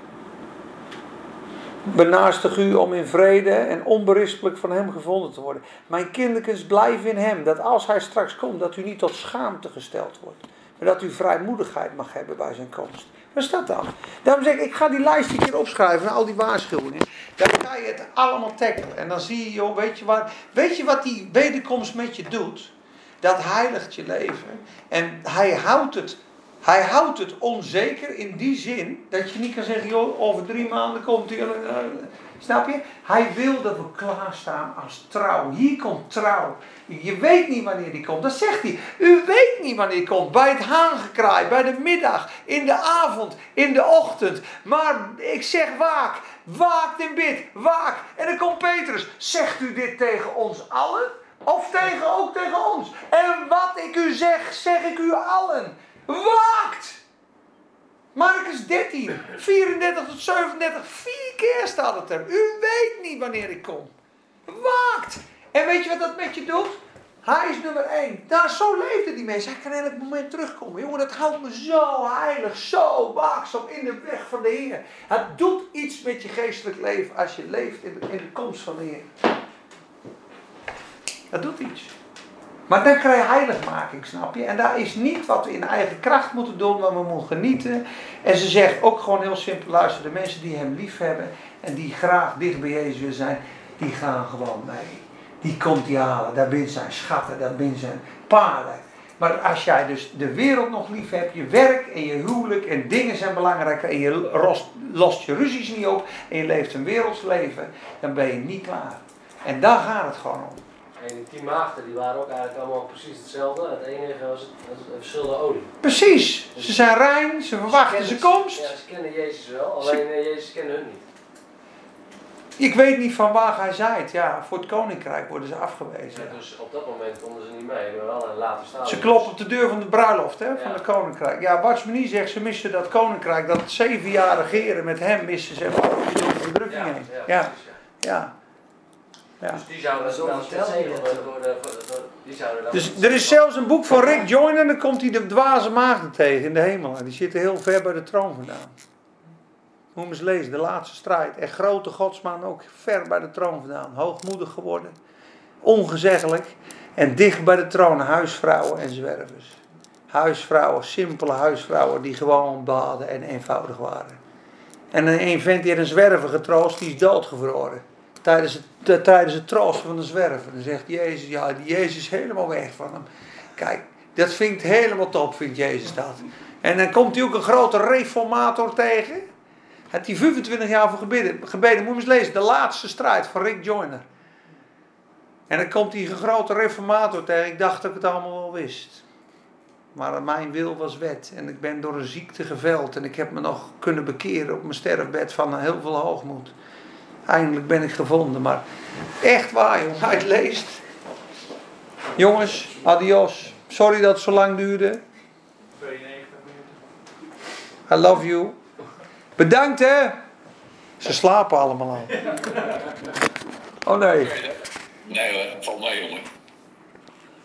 Benaastig u om in vrede en onberispelijk van hem gevonden te worden. Mijn kindertjes, blijf in hem. Dat als hij straks komt, dat u niet tot schaamte gesteld wordt. Dat u vrijmoedigheid mag hebben bij zijn komst. Wat is dat dan? Daarom zeg ik, ik ga die lijst een keer opschrijven, al die waarschuwingen. Dan ga je het allemaal tackelen. En dan zie je, joh, weet je, waar, weet je wat die wederkomst met je doet? Dat heiligt je leven. En hij houdt het Hij houdt het onzeker in die zin dat je niet kan zeggen, joh, over drie maanden komt hij. eh, snap je? Hij wil dat we klaarstaan als trouw. Hier komt trouw. Je weet niet wanneer die komt. Dat zegt hij. U weet niet wanneer die komt. Bij het haangekraai, bij de middag, in de avond, in de ochtend. Maar ik zeg waak. Waakt in bid. Waak. En dan komt Petrus. Zegt u dit tegen ons allen? Of tegen, ook tegen ons? En wat ik u zeg, zeg ik u allen. Waakt! Marcus 13, 34 tot 37, vier keer staat het er. U weet niet wanneer ik kom. Waakt! En weet je wat dat met je doet? Hij is nummer 1. Daar, zo leefden die mensen. Hij kan elk moment terugkomen. Jongen, dat houdt me zo heilig, zo waakzaam in de weg van de Heer. Het doet iets met je geestelijk leven als je leeft in de, in de komst van de Heer. Dat doet iets. Maar dan krijg je heiligmaking, snap je? En daar is niet wat we in eigen kracht moeten doen, maar we moeten genieten. En ze zegt ook gewoon heel simpel, luister, de mensen die hem lief hebben en die graag dicht bij Jezus willen zijn, die gaan gewoon mee. Die komt die halen, daar binnen zijn schatten, daar binnen zijn paarden. Maar als jij dus de wereld nog lief hebt, je werk en je huwelijk en dingen zijn belangrijker en je lost, lost je ruzies niet op en je leeft een werelds leven, dan ben je niet klaar. En daar gaat het gewoon om. En die tien maagden die waren ook eigenlijk allemaal precies hetzelfde. Het enige was het, was het verschil de olie. Precies, ze zijn rein, ze verwachten zijn komst. Ja, ze kenden Jezus wel, alleen eh, Jezus kende hun niet. Ik weet niet van waar hij zaait. Ja, voor het koninkrijk worden ze afgewezen. Ja, dus op dat moment konden ze niet mee, maar wel een later stadium. Ze kloppen op de deur van de bruiloft hè, van Ja. het koninkrijk. Ja, Watchmenie zegt ze missen dat koninkrijk. Dat zeven jaar regeren met hem missen ze door de verdrukking Ja, heen. ja, Ja, precies, ja. ja. ja. Dus die zouden dan Dus er is zelfs een boek van Rick Joyner en dan komt hij de dwaze maagden tegen in de hemel. En die zitten heel ver bij de troon vandaan. Moet eens lezen, de laatste strijd. En grote godsman ook ver bij de troon vandaan. Hoogmoedig geworden. Ongezeggelijk. En dicht bij de troon huisvrouwen en zwervers. Huisvrouwen, simpele huisvrouwen die gewoon baden en eenvoudig waren. En een vent een zwerver getroost, die is doodgevroren. Tijdens het, de- tijdens het troosten van de zwerver. Dan zegt Jezus, ja, die Jezus is helemaal weg van hem. Kijk, dat vindt helemaal top, vindt Jezus dat. En dan komt hij ook een grote reformator tegen. Had hij 25 jaar voor gebeden. gebeden. Moet je eens lezen, de laatste strijd van Rick Joyner. En dan komt een grote reformator tegen. Ik dacht dat ik het allemaal wel wist. Maar mijn wil was wet. En ik ben door een ziekte geveld. En ik heb me nog kunnen bekeren op mijn sterfbed van heel veel hoogmoed. Eindelijk ben ik gevonden. Maar echt waar, jongen. Hij het leest. Jongens, adios. Sorry dat het zo lang duurde. 92 minuten. I love you. Bedankt hè. Ze slapen allemaal al. Oh nee. Nee hoor, valt mee jongen.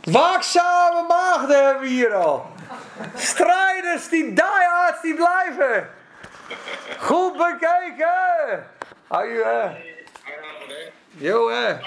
Waakzame maagden hebben we hier al. Strijders, die diehards, die blijven. Goed bekeken. Hou je hè. Jo hè.